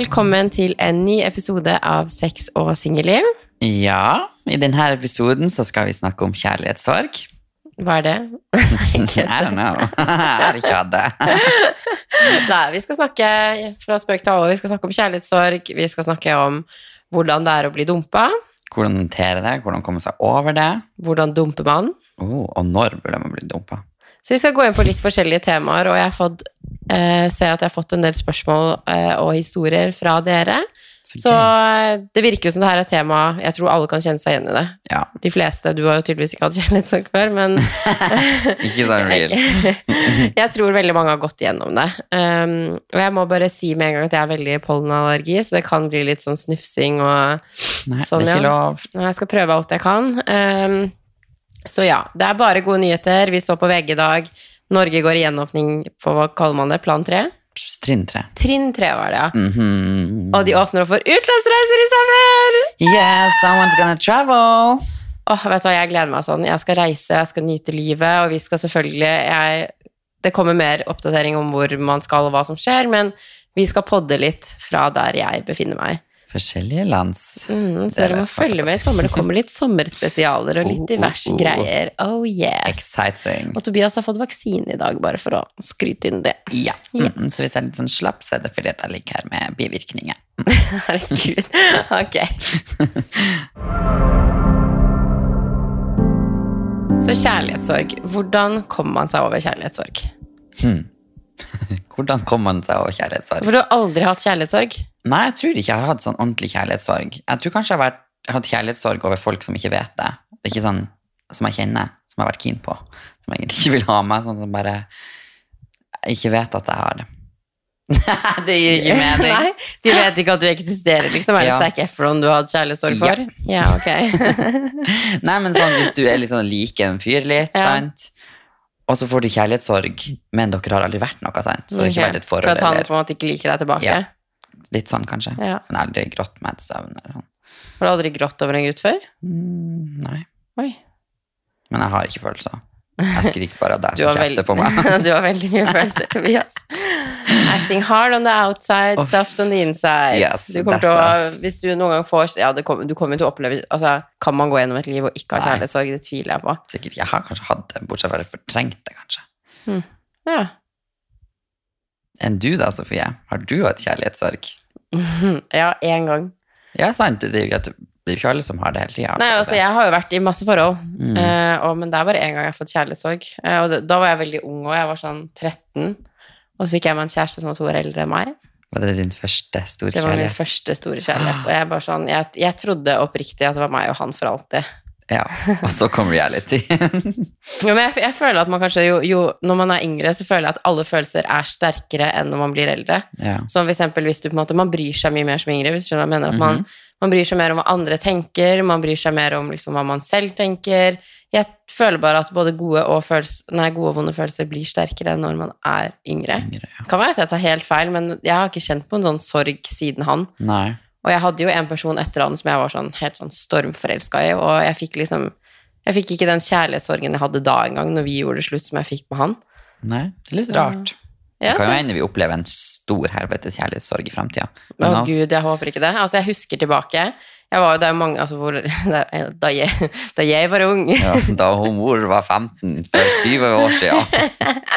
Velkommen til en ny episode av Sex og singelliv. Ja, i denne episoden så skal vi snakke om kjærlighetssorg. Hva er det? I don't know. Har ikke hatt det. Nei, vi skal snakke fra spøk til alvor. Vi skal snakke om kjærlighetssorg. Vi skal snakke om hvordan det er å bli dumpa. Hvordan håndtere det, hvordan komme seg over det. Hvordan dumper man? Oh, og når burde man bli dumpa? Så vi skal gå inn på litt forskjellige temaer, og jeg har fått, eh, ser at jeg har fått en del spørsmål eh, og historier fra dere. Så eh, det virker jo som det her er tema jeg tror alle kan kjenne seg igjen i det. Ja, De fleste. Du har jo tydeligvis ikke hatt kjærlighetssorg før, men ikke sånn real. jeg tror veldig mange har gått igjennom det. Um, og jeg må bare si med en gang at jeg har veldig pollenallergi, så det kan bli litt sånn snufsing og Nei, Sånn, det er ikke ja. lov. Jeg skal prøve alt jeg kan. Um, så ja, det er bare gode nyheter. Vi så på VG i dag. Norge går i gjenåpning på hva kaller man det? Plan 3? Trinn tre. Trinn 3 var det, ja. Mhm. Og de åpner opp for utenlandsreiser i sommer! Yes, someone's gonna travel. Åh, vet du hva, jeg gleder meg sånn. Jeg skal reise, jeg skal nyte livet, og vi skal selvfølgelig jeg, Det kommer mer oppdatering om hvor man skal og hva som skjer, men vi skal podde litt fra der jeg befinner meg. Forskjellige lands. Mm, så er dere må følge med i sommer. Det kommer litt sommerspesialer og litt Oh, oh, oh. greier. Oh yes. Exciting. Og Tobias har fått vaksine i dag, bare for å skryte inn det. Ja. Ja. Mm, så hvis jeg er litt sånn slapp, så er det fordi jeg ligger her med bivirkninger. Herregud. Ok. Så kjærlighetssorg. Hvordan kommer man seg over kjærlighetssorg? Hvordan kommer man seg over kjærlighetssorg? For du har aldri hatt kjærlighetssorg? Nei, jeg tror ikke jeg har hatt sånn ordentlig kjærlighetssorg. Jeg tror kanskje jeg har vært, jeg har hatt kjærlighetssorg over folk som ikke vet det. Det er ikke sånn som jeg kjenner, som jeg har vært keen på. Som egentlig ikke vil ha meg, sånn som bare ikke vet at jeg har det. Nei, det gir ikke mening. Nei, De vet ikke at du eksisterer, liksom? Er det Ja. Zac Efron du har hatt kjærlighetssorg for? Ja, ok. Nei, men sånn hvis du er litt sånn liker en fyr litt, Ja. sant? Og så får du kjærlighetssorg, men dere har aldri vært noe, sant? Så det har ikke Ok, vært et forhold. For at han på en måte ikke liker deg tilbake? Ja. Litt sånn kanskje. Ja. Men aldri grått meg til søvn eller sånn. Har du aldri grått over en gutt før? Mm, nei. Oi. Men jeg har ikke følelser. Jeg skriker bare av deg som kjefter på meg. du har veldig mye følelser, Tobias. Acting hard on the outside, oh, soft on the inside. Yes, du å, hvis du noen gang får ja, det kommer- Du kommer til å oppleve altså, Kan man gå gjennom et liv og ikke ha kjærlighetssorg? Det tviler jeg på. Sikkert. Jeg har kanskje hatt det, bortsett fra at jeg fortrengte det, kanskje. Ja. Enn du da, Sofie? Har du hatt kjærlighetssorg? ja, én gang. Ja, sant. Det er jo det er jo ikke alle som har det hele tida. Nei, altså, jeg har jo vært i masse forhold, Mm. eh, og, men det er bare én gang jeg har fått kjærlighetssorg. Eh, og det, da var jeg veldig ung, og jeg var sånn 13. Og så fikk jeg meg en kjæreste som var to år eldre enn meg. Var det din første store kjærlighet? Det var min første store kjærlighet. Og jeg, bare sånn, jeg, jeg trodde oppriktig at det var meg og han for alltid. Ja. Og så kom reality. Jo, men jeg, jeg føler at man kanskje jo, jo Når man er yngre, så føler jeg at alle følelser er sterkere enn når man blir eldre. ja. Som for eksempel hvis du på en måte Man bryr seg mye mer som yngre. Hvis du skjønner hva jeg mener. At man, man bryr seg mer om hva andre tenker, man bryr seg mer om liksom, hva man selv tenker. Jeg føler bare at både gode og, følelse, nei, gode og vonde følelser blir sterkere når man er yngre. Yngre, ja. Kan være at jeg tar helt feil, men jeg har ikke kjent på en sånn sorg siden han. Nei. Og jeg hadde jo en person etter han som jeg var sånn helt sånn stormforelska i, og jeg fikk liksom Jeg fikk ikke den kjærlighetssorgen jeg hadde da engang, når vi gjorde det slutt, som jeg fikk med han. Nei. Det er litt Så- rart. Ja, det kan jo hende vi opplever en stor helvetes kjærlighetssorg i framtida. Å gud, jeg håper ikke det. Altså, jeg husker tilbake. Jeg var, jo der mange, altså, hvor, da, jeg, da jeg var ung, Ja, da hun mor var 15 for 20 år siden.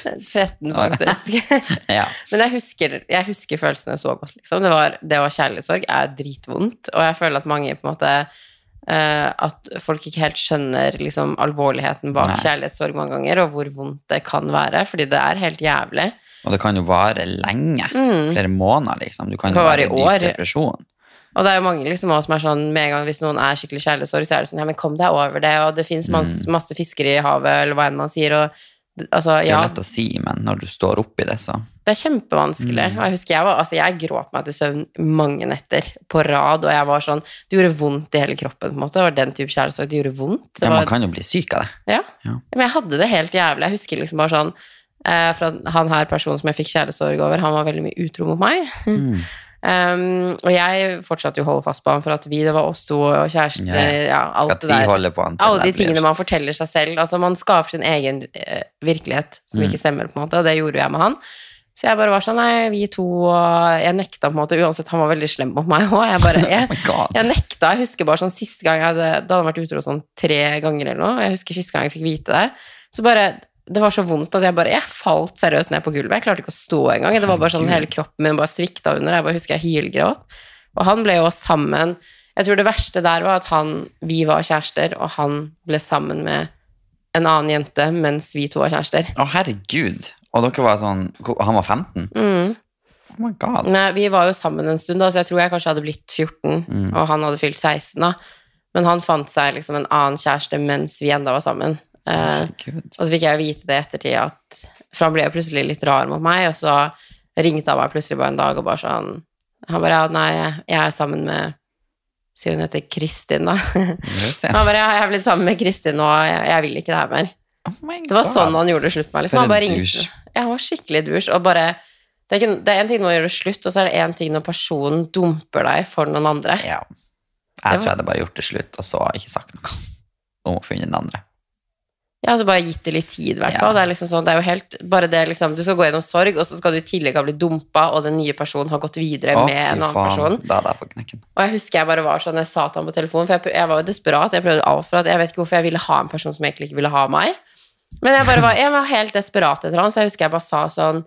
13 faktisk, Ja. Men jeg husker, jeg husker følelsene så godt, liksom. Det var, det var kjærlighetssorg er dritvondt, og jeg føler at mange på en måte Uh, At folk ikke helt skjønner liksom, alvorligheten bak Nei. kjærlighetssorg mange ganger, og hvor vondt det kan være, fordi det er helt jævlig. Og det kan jo vare lenge. Flere måneder, liksom. Du kan Mm. Det jo være i dyp depresjon. Og det er jo mange liksom også som er sånn, med en gang hvis noen er skikkelig kjærlighetssorg, så er det sånn, ja, men kom deg over det, og det finnes masse, masse fiskere i havet, eller hva enn man sier, og altså, ja. Det er lett å si, men når du står oppi det, så det er kjempevanskelig. Mm. Jeg husker jeg var, altså jeg gråt meg til søvn mange netter på rad, og jeg var sånn, det gjorde vondt i hele kroppen, på en måte, det var den type kjærlighetssorg, det gjorde vondt. Det ja, var, Man kan jo bli syk av det. ja. Ja. Men jeg hadde det helt jævlig. Jeg husker liksom bare sånn eh, For han her personen som jeg fikk kjærlighetssorg over, han var veldig mye utro mot meg. Mm. Um, og jeg fortsatte jo å holde fast på han for at vi, det var oss to og kjæresten, Ja. ja, alt det der. Alle de tingene man forteller seg selv. Altså Man skaper sin egen eh, virkelighet som Mm. ikke stemmer, på en måte, og det gjorde jeg med han. Så jeg bare var sånn, nei, vi to, og jeg nekta på en måte, uansett, han var veldig slem mot meg òg. Jeg bare, jeg, Oh jeg nekta, jeg husker bare sånn siste gang jeg hadde, da hadde han vært utro sånn tre ganger eller noe, jeg husker siste gang jeg fikk vite det, så bare, det var så vondt at jeg bare, jeg falt seriøst ned på gulvet, jeg klarte ikke å stå engang, det var bare sånn, hele kroppen min bare svikta under, jeg bare husker jeg hylgråt, og han ble jo sammen, jeg tror det verste der var at han, vi var kjærester, og han ble sammen med en annen jente, mens vi to var kjærester. Å, herregud. Og dere var sånn Han var 15? Mm. Oh my god. Nei, vi var jo sammen en stund, da, så jeg tror jeg kanskje hadde blitt 14, Mm. og han hadde fylt 16 da. Men han fant seg liksom en annen kjæreste mens vi enda var sammen. Eh, og så fikk jeg vite det i ettertid at For han ble jo plutselig litt rar mot meg, og så ringte han meg plutselig bare en dag og bare sånn Han bare ja, nei, jeg er sammen med Sier hun heter Kristin, da. Han bare ja, jeg er blitt sammen med Kristin, og jeg, jeg vil ikke det her mer. Oh Det var sånn han gjorde det slutt med. Liksom. Han bare ringte. Ja, han var skikkelig douche. Og bare det er, er en ting når man gjør det slutt, og så er det en ting når personen dumper deg for noen andre. Ja. Jeg tror jeg hadde bare gjort det slutt, og så ikke sagt noe om å finne den andre. Ja, altså bare gitt det litt tid, i hvert fall. Ja. Det er liksom sånn, det er jo helt Bare det liksom Du skal gå gjennom sorg, og så skal du i tillegg ha blitt dumpa, og den nye personen har gått videre Å, med fy en annen faen. person. Da er jeg fått knekken. Og jeg husker jeg bare var sånn, jeg sa til ham på telefonen, for jeg, jeg var jo desperat, jeg prøvde alt for at jeg vet ikke hvorfor jeg ville ha en person som egentlig ikke ville ha meg. Men jeg bare var, jeg var helt desperat etter han, så jeg husker jeg bare sa sånn,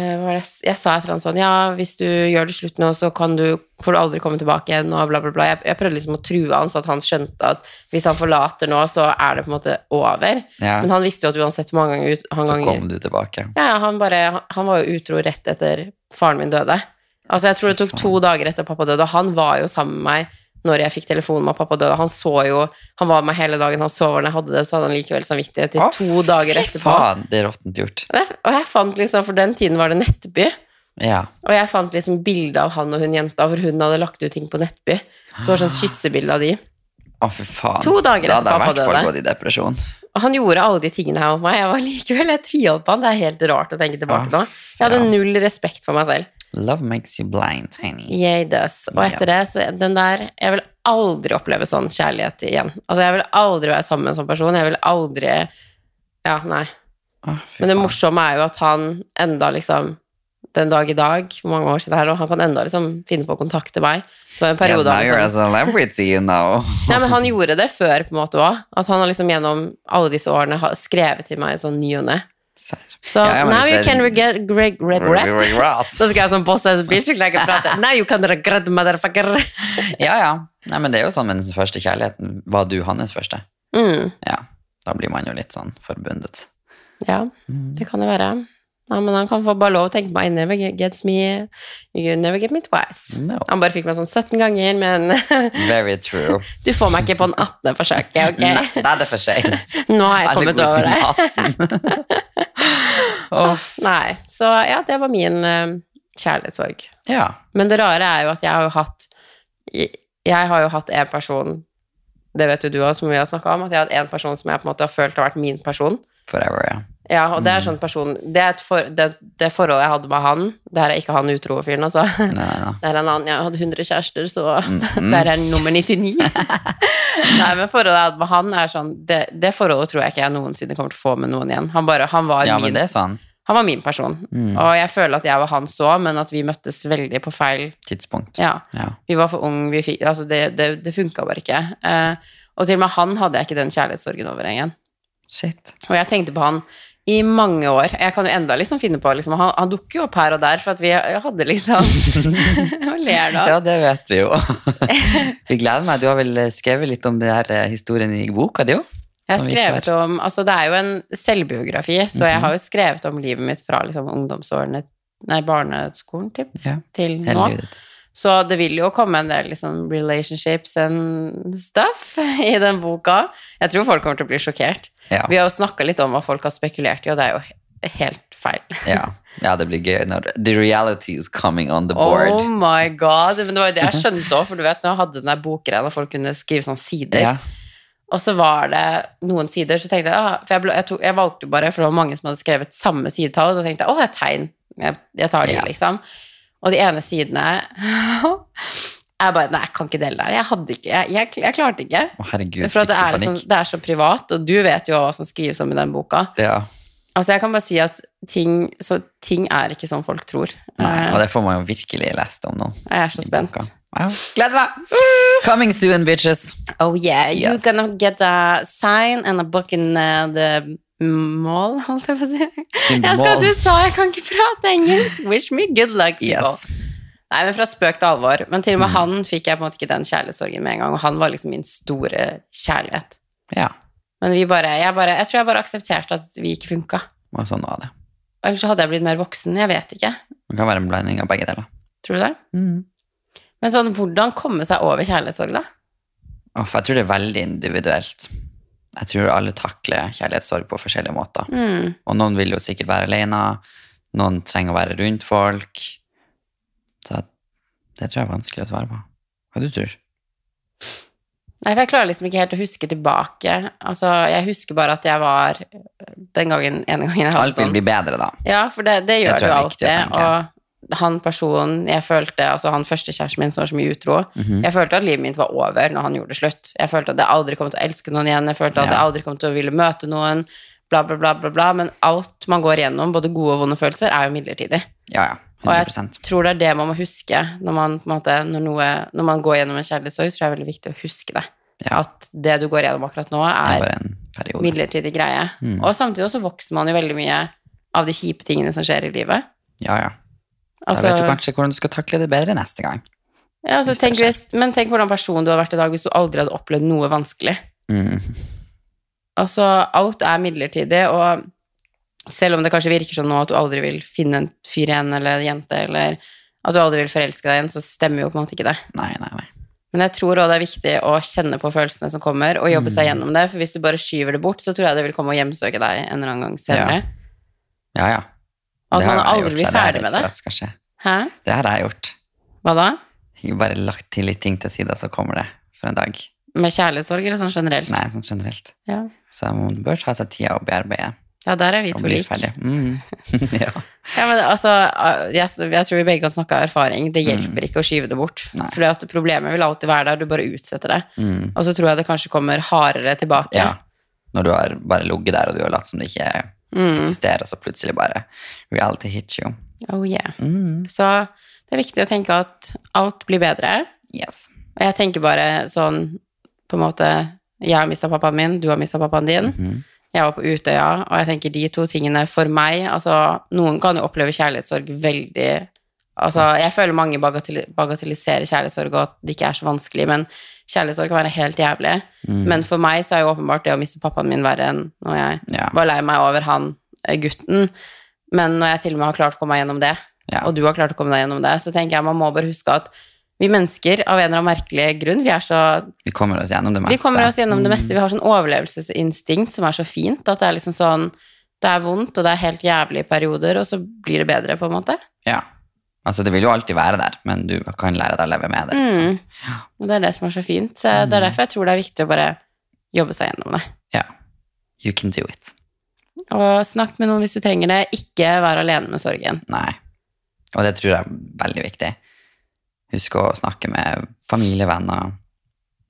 jeg- jeg sa et eller annet sånn, ja, hvis du gjør det slutt nå, så kan du, får du aldri komme tilbake igjen, og bla bla bla. Jeg, jeg prøvde liksom å true han, så at han skjønte at hvis han forlater nå, så er det på en måte over. Ja. Men han visste jo at uansett hvor mange ganger, ut- han Så kom du tilbake. ja, han, bare, han- han var jo utro rett etter faren min døde. Altså, jeg tror det tok to dager etter pappa døde, og han var jo sammen med meg når jeg fikk telefonen om at pappa døde. Han så jo, han var med meg hele dagen, han så hvordan jeg hadde det, så hadde han likevel samvittighet til to to dager etterpå. faen, det er råttent gjort. Det- Og jeg fant liksom, for den tiden var det Nettby, Ja. og jeg fant liksom bilde av han og hun jenta, for hun hadde lagt ut ting på Nettby. Så det var sånn kyssebilde av de. Å, fy faen. To dager da etter hadde jeg i pappa hvert fall døde. gått i depresjon. Og han gjorde alle de tingene her mot meg. Jeg var likevel, jeg tviholdt på han. Det er helt rart å tenke tilbake på. Jeg hadde null respekt for meg selv. Love makes you blind, honey. Yeah, it does. Og etter det, så den der Jeg vil aldri oppleve sånn kjærlighet igjen. Altså, jeg vil aldri være sammen med en sånn person. Jeg vil aldri Ja, nei. Å, Men det morsomme er jo at han enda liksom Den dag i dag, hvor mange år siden det er nå, han kan enda liksom finne på å kontakte meg. Det var en periode now you're liksom, a celebrity, you know. Nei, men han gjorde det før, på en måte òg. Altså, han har liksom gjennom alle disse årene skrevet til meg sånn ny og ne. Ja, men now you can regret, regret, regret. Regrets. Så skal jeg som boss ass bitch ikke prate. Now you can regret, motherfucker. Ja, ja. Nei, men det er jo sånn med den første kjærligheten. Var du hans første? Mm, Ja. Da blir man jo litt sånn forbundet. ja. Det kan det være. Ja, men han kan få bare lov å tenke på I never gets me You never get me twice. No. Han bare fikk meg sånn 17 ganger, men Very true. du får meg ikke på den 18. forsøket, ok? Nei, da er det for seint. Nå har jeg kommet over det. Det. Nei, så ja, det var min uh, kjærlighetssorg. ja. Men det rare er jo at jeg har jo hatt Jeg har jo hatt en person Det vet jo du også, som vi har snakka om, at jeg har hatt en person som jeg på en måte har følt har vært min person. Forever, ja. Ja, og det er sånn person Det, er et for, det, det forholdet jeg hadde med han Det her er ikke han utro fyren, altså. Nei, nei. Det er en annen, Jeg hadde 100 kjærester, så Mm. der er nummer 99. Nei, men forholdet jeg hadde med han, er sånn Det, det forholdet tror jeg ikke jeg noensinne kommer til å få med noen igjen. Han, bare, han, var, Ja, min, det sånn. han var min person. Mm. Og jeg føler at jeg var hans òg, men at vi møttes veldig på feil Tidspunkt. Ja. Ja. Vi var for unge, vi fikk Altså, det, det, det funka bare ikke. Eh, og til og med han hadde jeg ikke den kjærlighetssorgen over igjen. Shit. Og jeg tenkte på han i mange år. Jeg kan jo enda liksom finne på liksom, Han, han dukker jo opp her og der, for at vi hadde liksom Hva ler da? Ja, det vet vi jo. vi gleder meg. Du har vel skrevet litt om denne eh, historien i boka di òg? Jeg har skrevet om Altså, det er jo en selvbiografi, så jeg har jo skrevet om livet mitt fra liksom ungdomsårene Nei, barneskolen, typ, Ja. til nå. Så det vil jo komme en del liksom relationships and stuff i den boka. Jeg tror folk kommer til å bli sjokkert. Ja. Vi har jo snakka litt om hva folk har spekulert i, og det er jo helt feil. Ja. ja, det blir gøy når The reality is coming on the board. Oh my god. Men det var jo det jeg skjønte òg, for du vet, nå hadde den der bokgreia folk kunne skrive sånne sider, ja. og så var det noen sider, så tenkte jeg ah, For jeg, ble, jeg, tok, jeg valgte jo bare, for det var mange som hadde skrevet samme sidetall, og så tenkte jeg å, det er tegn. Jeg, jeg tar det, Ja. liksom. Og de ene sidene Jeg bare Nei, jeg kan ikke dele det her. Jeg hadde ikke Jeg, jeg, jeg klarte ikke. Å, herregud, For det er, liksom, det er så privat, og du vet jo hva som skrives om i den boka. Ja. Altså, jeg kan bare si at ting, så ting er ikke som folk tror. Nei, Eh, og det får man jo virkelig lest om nå. Jeg er så spent. Ja. Gleder meg! Coming soon, bitches. Oh yeah, you're Yes. gonna get a sign and a book in uh, the mall, holdt jeg på å si. Jeg skal til USA, jeg kan ikke prate engelsk. Wish me good luck. people. Yes. Nei, men fra spøk til alvor. Men til og Mm. med han fikk jeg på en måte ikke den kjærlighetssorgen med en gang, og han var liksom min store kjærlighet. Ja, Men vi bare, jeg, bare, jeg tror jeg bare aksepterte at vi ikke funka. og sånn var det. Eller så hadde jeg blitt mer voksen, jeg vet ikke. Det kan være en blanding av begge deler. Tror du det? Mm. Men sånn, hvordan komme seg over kjærlighetssorg, da? Off, jeg tror det er veldig individuelt. Jeg tror alle takler kjærlighetssorg på forskjellige måter. Mm. Og noen vil jo sikkert være alene, noen trenger å være rundt folk. Så det tror jeg er vanskelig å svare på. Hva du tror Nei, for jeg klarer liksom ikke helt å huske tilbake. Altså, jeg husker bare at jeg var den gangen, ene gangen jeg hadde Alt vil sånn. bli bedre da. Ja, for det, det gjør det å alltid. Og han personen jeg følte, altså han første kjæresten min som var så mye utro, Mhm. jeg følte at livet mitt var over når han gjorde det slutt. Jeg følte at jeg aldri kom til å elske noen igjen, jeg følte at jeg aldri kom til å ville møte noen, bla, bla, bla, bla, bla. Men alt man går igjennom, både gode og vonde følelser, er jo midlertidig. Ja, ja. Og jeg tror det er det man må huske når man, måte, når noe, når man går gjennom en kjærlighetssorg, tror jeg det er veldig viktig å huske det. Ja. At det du går gjennom akkurat nå, er er en periode. midlertidig greie. Mm. Og samtidig så vokser man jo veldig mye av de kjipe tingene som skjer i livet. Ja, ja. Da Altså, vet du kanskje hvordan du skal takle det bedre neste gang. ja, altså, tenk hvis, men tenk hvordan person du hadde vært i dag hvis du aldri hadde opplevd noe vanskelig. Mm. Altså, alt er midlertidig, og selv om det kanskje virker sånn nå at du aldri vil finne en fyr igjen eller en jente, eller at du aldri vil forelske deg igjen, så stemmer jo på en måte ikke det. Nei, nei, nei. Men jeg tror også det er viktig å kjenne på følelsene som kommer, og jobbe Mm. seg gjennom det, for hvis du bare skyver det bort, så tror jeg det vil komme og hjemsøke deg en eller annen gang senere. Ja, ja. Og Det at man aldri gjort, blir er ferdig med det. det. Hæ? Det har jeg gjort. Hva da? Jeg har bare lagt til litt ting til side, så kommer det for en dag. Med kjærlighetssorg eller sånn generelt? Nei, sånn generelt. Ja. Så man bør ta seg tida og bearbeide ja, der er vi to like. Mm. ja. Ja, men altså, jeg, jeg tror vi begge kan snakke av erfaring. Det hjelper ikke å skyve det bort. For problemet vil alltid være der, du bare utsetter det. Mm. Og så tror jeg det kanskje kommer hardere tilbake. ja. Når du har bare ligget der, og du har latt som det ikke Mm. eksisterer, så plutselig bare reality hits you. Oh yeah. Mm. Så det er viktig å tenke at alt blir bedre. Yes. Og jeg tenker bare sånn på en måte Jeg har mista pappaen min, du har mista pappaen din. Mhm. Jeg var på Utøya, og jeg tenker de to tingene for meg Altså, noen kan jo oppleve kjærlighetssorg veldig Altså, jeg føler mange bagatelliserer kjærlighetssorg, og at det ikke er så vanskelig, men kjærlighetssorg kan være helt jævlig. Mm. Men for meg så er jo åpenbart det å miste pappaen min verre enn når jeg Ja. var lei meg over han eh, gutten. Men når jeg til og med har klart å komme meg gjennom det, Ja. og du har klart å komme deg gjennom det, så tenker jeg man må bare huske at vi mennesker, av en eller annen merkelig grunn, vi er så Vi kommer oss gjennom det meste. vi kommer oss gjennom det meste. Mm. Vi har sånn overlevelsesinstinkt som er så fint. At det er liksom sånn Det er vondt, og det er helt jævlig i perioder, og så blir det bedre, på en måte. Ja. Altså, det vil jo alltid være der, men du kan lære deg å leve med det. Liksom. Mm. Og det er det som er så fint. Så det er derfor jeg tror det er viktig å bare jobbe seg gjennom det. Ja. You can do it. Og snakk med noen hvis du trenger det. Ikke vær alene med sorgen. Nei. Og det tror jeg er veldig viktig. Husk å snakke med familievenner.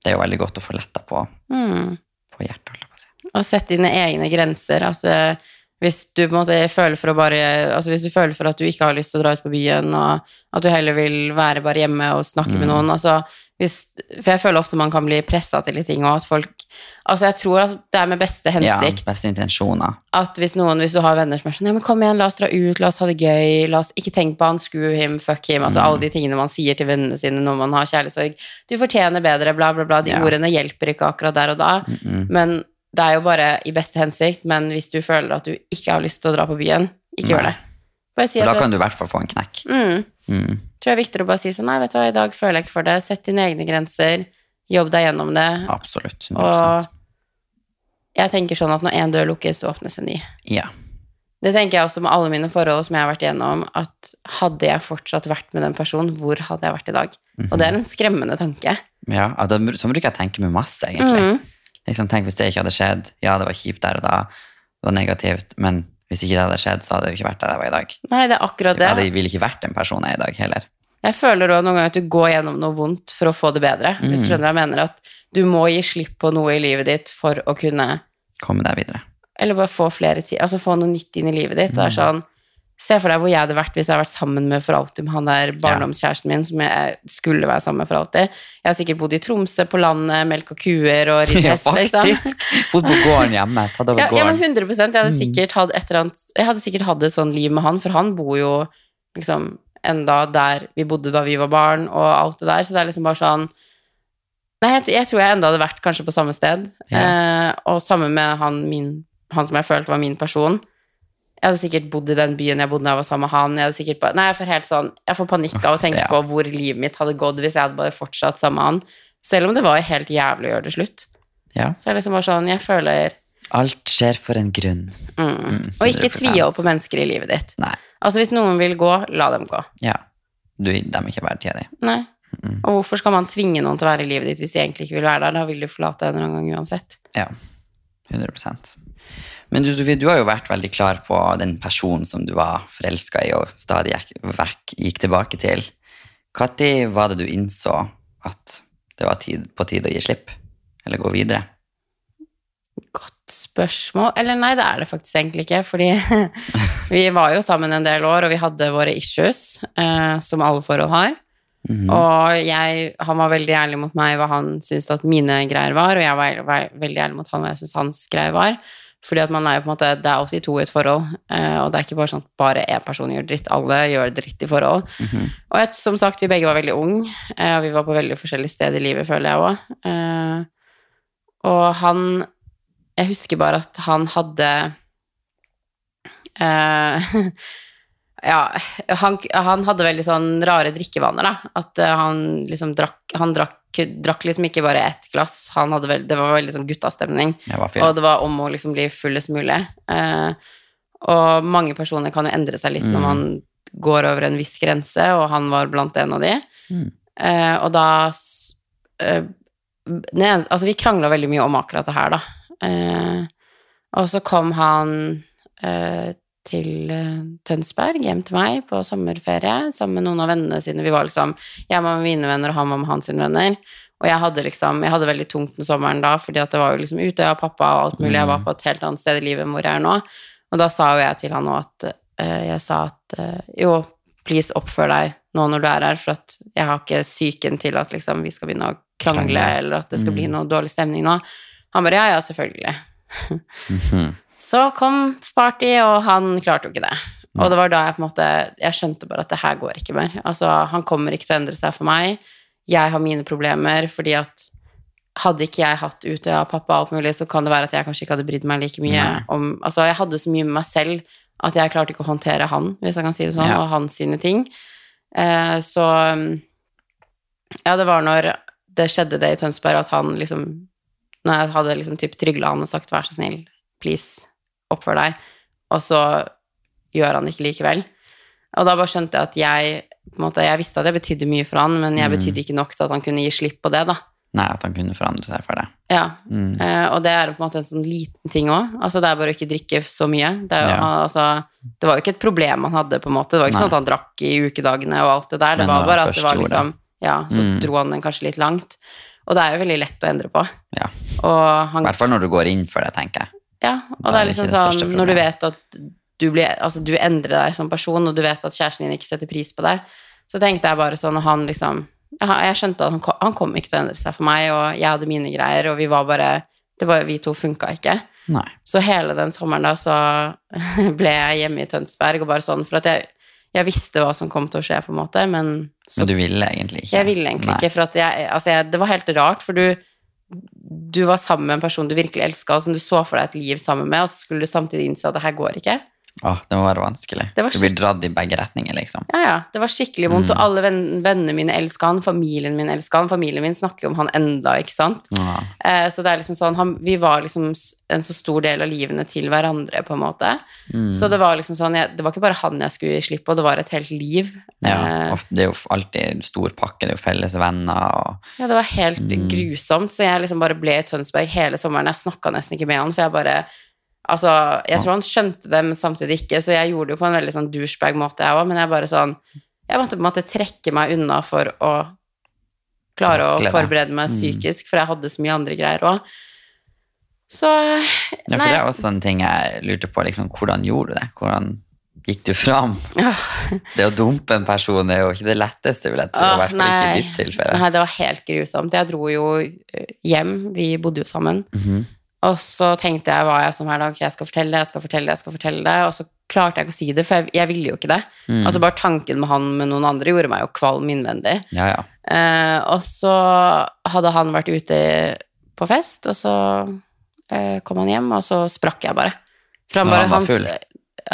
Det er jo veldig godt å få letta på, Mm. på hjertet. Og sette dine egne grenser. At eh, hvis du bare Altså hvis du føler for at du ikke har lyst til å dra ut på byen, og at du heller vil være bare hjemme og snakke med Mm. noen altså hvis, For jeg føler ofte man kan bli pressa til litt ting, og at folk Altså jeg tror at det er med beste Ja, hensikt beste intensjoner. at hvis noen, hvis du har venner som er sånn Ja, men kom igjen, la oss dra ut, la oss ha det gøy, la oss ikke tenke på han, screw him, fuck him, altså Mm. alle de tingene man sier til vennene sine når man har kjærlighetssorg. Du fortjener bedre, bla, bla, bla. De Ja. ordene hjelper ikke akkurat der og da. Mm-mm. Men det er jo bare i beste hensikt, men hvis du føler at du ikke har lyst til å dra på byen, ikke gjør det. Si da kan du i hvert fall få en knekk. mm, Mm. Tror jeg er viktigere å bare si sånn, nei, vet du hva, i dag føler jeg ikke for det. Sett dine egne grenser, jobb deg gjennom det. Absolutt. 100%. Og jeg tenker sånn at når én dør lukkes, så åpnes en ny. Ja. Det tenker jeg også med alle mine forhold som jeg har vært igjennom, at hadde jeg fortsatt vært med den personen, hvor hadde jeg vært i dag? Og det er en skremmende tanke. ja at sånn bruker jeg tenke med masse, egentlig. Mhm. Liksom, tenk hvis det ikke hadde skjedd. Ja, det var kjipt der og da. Det var negativt. Men hvis ikke det hadde skjedd, så hadde jeg jo ikke vært der jeg var i dag. Nei, det er akkurat Jeg det. ville ikke vært den personen jeg er i dag heller. Jeg føler også noen ganger at du går gjennom noe vondt for å få det bedre. Hvis du Mhm. skjønner jeg mener, at du må gi slipp på noe i livet ditt for å kunne Komme deg videre. Eller bare få flere tid, Altså få noe nytt inn i livet ditt. Det er sånn Se for deg hvor jeg hadde vært hvis jeg hadde vært sammen med for alltid med han der barndomskjæresten min som jeg skulle være sammen med for alltid. Jeg har sikkert bodd i Tromsø på landet, melka kuer og ridd Ja, hest, liksom. faktisk. Bodd på gården hjemme. Tatt over Ja, ja, men 100 Jeg hadde Mm. sikkert hatt et eller annet Jeg hadde sikkert hatt et sånn liv med han, for han bor jo liksom enda der vi bodde da vi var barn, og alt det der, så det er liksom bare sånn Nei, jeg, jeg tror jeg enda hadde vært kanskje på samme sted, eh, og sammen med han, min, han som jeg følte var min person. Jeg hadde sikkert bodd i den byen jeg bodde da jeg var sammen med han. Jeg hadde sikkert bare, nei, jeg får helt sånn Jeg får panikk av å tenke Ja. på hvor livet mitt hadde gått hvis jeg hadde bare fortsatt sammen med han. Selv om det var helt jævlig å gjøre det slutt. Ja. Så det liksom bare sånn Jeg føler Alt skjer for en grunn. Mm. Og ikke 100%. tvihold på mennesker i livet ditt. Nei. Altså Hvis noen vil gå, la dem gå. Ja. Du, de er ikke verdt tida di. Nei. Og hvorfor skal man tvinge noen til å være i livet ditt hvis de egentlig ikke vil være der? Da vil du forlate en eller annen gang uansett. Ja. 100 Men du, Sofie, du har jo vært veldig klar på den personen som du var forelska i og stadig gikk, gikk tilbake til. Når var det du innså at det var tid, på tide å gi slipp? Eller gå videre? Godt spørsmål. Eller nei, det er det faktisk egentlig ikke. Fordi vi var jo sammen en del år, og vi hadde våre issues, eh, som alle forhold har. Mhm. Og jeg, han var veldig ærlig mot meg hva han syntes at mine greier var, og jeg var, var veldig ærlig mot han hva jeg syntes hans greier var. Fordi at man er jo på en måte, Det er alltid to i et forhold, eh, og det er ikke bare sånn at bare én person gjør dritt. Alle gjør dritt i forhold. Mhm. Og jeg, som sagt, vi begge var veldig unge, eh, og vi var på veldig forskjellige steder i livet, føler jeg òg. Eh, og han Jeg husker bare at han hadde Ja, han, han hadde veldig sånn rare drikkevaner, da. At eh, han liksom drakk Han drakk, drakk liksom ikke bare ett glass, han hadde vel, det var veldig sånn guttastemning. Det Og det var om å liksom bli fullest mulig. Eh, og mange personer kan jo endre seg litt når Mm. man går over en viss grense, og han var blant en av de. Mm. Eh, og da eh, ne, Altså, vi krangla veldig mye om akkurat det her, da. Eh, og så kom han eh, til eh, Tønsberg, hjem til meg, på sommerferie sammen med noen av vennene sine. Vi var liksom Jeg var med mine venner, og han var med hans venner. Og jeg hadde liksom Jeg hadde veldig tungt den sommeren da, fordi at det var jo liksom Utøya, pappa og alt mulig. Jeg var på et helt annet sted i livet enn hvor jeg er nå. Og da sa jo jeg til han òg at eh, Jeg sa at eh, jo, please oppfør deg nå når du er her, for at jeg har ikke psyken til at liksom vi skal begynne å krangle, eller at det skal bli Mm. noe dårlig stemning nå. Han bare ja, ja, selvfølgelig. Så kom party, og han klarte jo ikke det. Og det var da jeg på en måte Jeg skjønte bare at det her går ikke mer. Altså, han kommer ikke til å endre seg for meg. Jeg har mine problemer fordi at hadde ikke jeg hatt Utøya, pappa og alt mulig, så kan det være at jeg kanskje ikke hadde brydd meg like mye Nei. om Altså, jeg hadde så mye med meg selv at jeg klarte ikke å håndtere han, hvis jeg kan si det sånn, Ja. og hans sine ting. Eh, så Ja, det var når det skjedde det i Tønsberg, at han liksom Når jeg hadde liksom typ trygla han og sagt 'vær så snill, please, oppfør deg', og så gjør han det ikke likevel. Og da bare skjønte jeg at jeg på en måte, Jeg visste at jeg betydde mye for han, men jeg Mm. betydde ikke nok til at han kunne gi slipp på det, da. Nei, at han kunne forandre seg for det. Ja, Mm. eh, og det er på en måte en sånn liten ting òg. Altså, det er bare å ikke drikke så mye. Det, jo, Ja. altså, det var jo ikke et problem han hadde, på en måte. Det var ikke Nei. sånn at han drakk i ukedagene og alt det der. Det Men var bare at det var liksom Ja, så Mm. dro han den kanskje litt langt. Og det er jo veldig lett å endre på. Ja. I hvert fall når du går inn for det, tenker jeg. Ja, og det er er liksom sånn når du vet at du, blir, altså, du endrer deg som person, og du vet at kjæresten din ikke setter pris på deg, så tenkte jeg bare sånn, og han liksom Jeg, skjønte at han kom, han kom ikke til å endre seg for meg, og jeg hadde mine greier, og vi var bare det bare, Vi to funka ikke. Nei. Så hele den sommeren da så ble jeg hjemme i Tønsberg, og bare sånn For at jeg, jeg visste hva som kom til å skje, på en måte, men så Men du ville egentlig ikke. jeg ville egentlig Nei. ikke, for at jeg, altså jeg, det var helt rart, for du, du var sammen med en person du virkelig elska, som du så for deg et liv sammen med, og så skulle du samtidig innse at det her går ikke. Åh, det må være vanskelig. Det var du blir dratt i begge retninger, liksom. Ja, ja, det var skikkelig vondt, Mm. og alle venn, vennene mine elska han, familien min elska han, familien min snakker jo om han enda, ikke sant? Ja. Eh, så det er liksom sånn, han, vi var liksom en så stor del av livene til hverandre, på en måte. Mm. Så det var liksom sånn, jeg, det var ikke bare han jeg skulle gi slipp på, det var et helt liv. ja. Eh, Og det er jo alltid stor pakke, det er jo felles venner og Ja, det var helt Mm. grusomt, så jeg liksom bare ble i Tønsberg hele sommeren. Jeg snakka nesten ikke med han, for jeg bare Altså, jeg tror han skjønte det, men samtidig ikke, så jeg gjorde det jo på en veldig sånn douchebag-måte, jeg òg, men jeg bare sånn Jeg måtte på en måte trekke meg unna for å klare å Glede. forberede meg Mm. psykisk, for jeg hadde så mye andre greier òg. Så Ja, for det er også en ting jeg lurte på. Liksom, hvordan gjorde du det? Hvordan gikk du fram? Oh. Det å dumpe en person er jo ikke det letteste, vil jeg tro. Oh, åh, hvert fall ikke i ditt tilfelle. Nei, det var helt grusomt. Jeg dro jo hjem, vi bodde jo sammen. Mhm. Og så tenkte jeg hva jeg som her dag, ok, jeg skal fortelle det, jeg skal fortelle det, jeg skal fortelle det. Og så klarte jeg ikke å si det, for jeg, jeg ville jo ikke det. Mm. Altså bare tanken med han med noen andre gjorde meg jo kvalm innvendig. Ja, ja. Eh, og så hadde han vært ute på fest, og så eh, kom han hjem, og så sprakk jeg bare. For han, bare, han var full?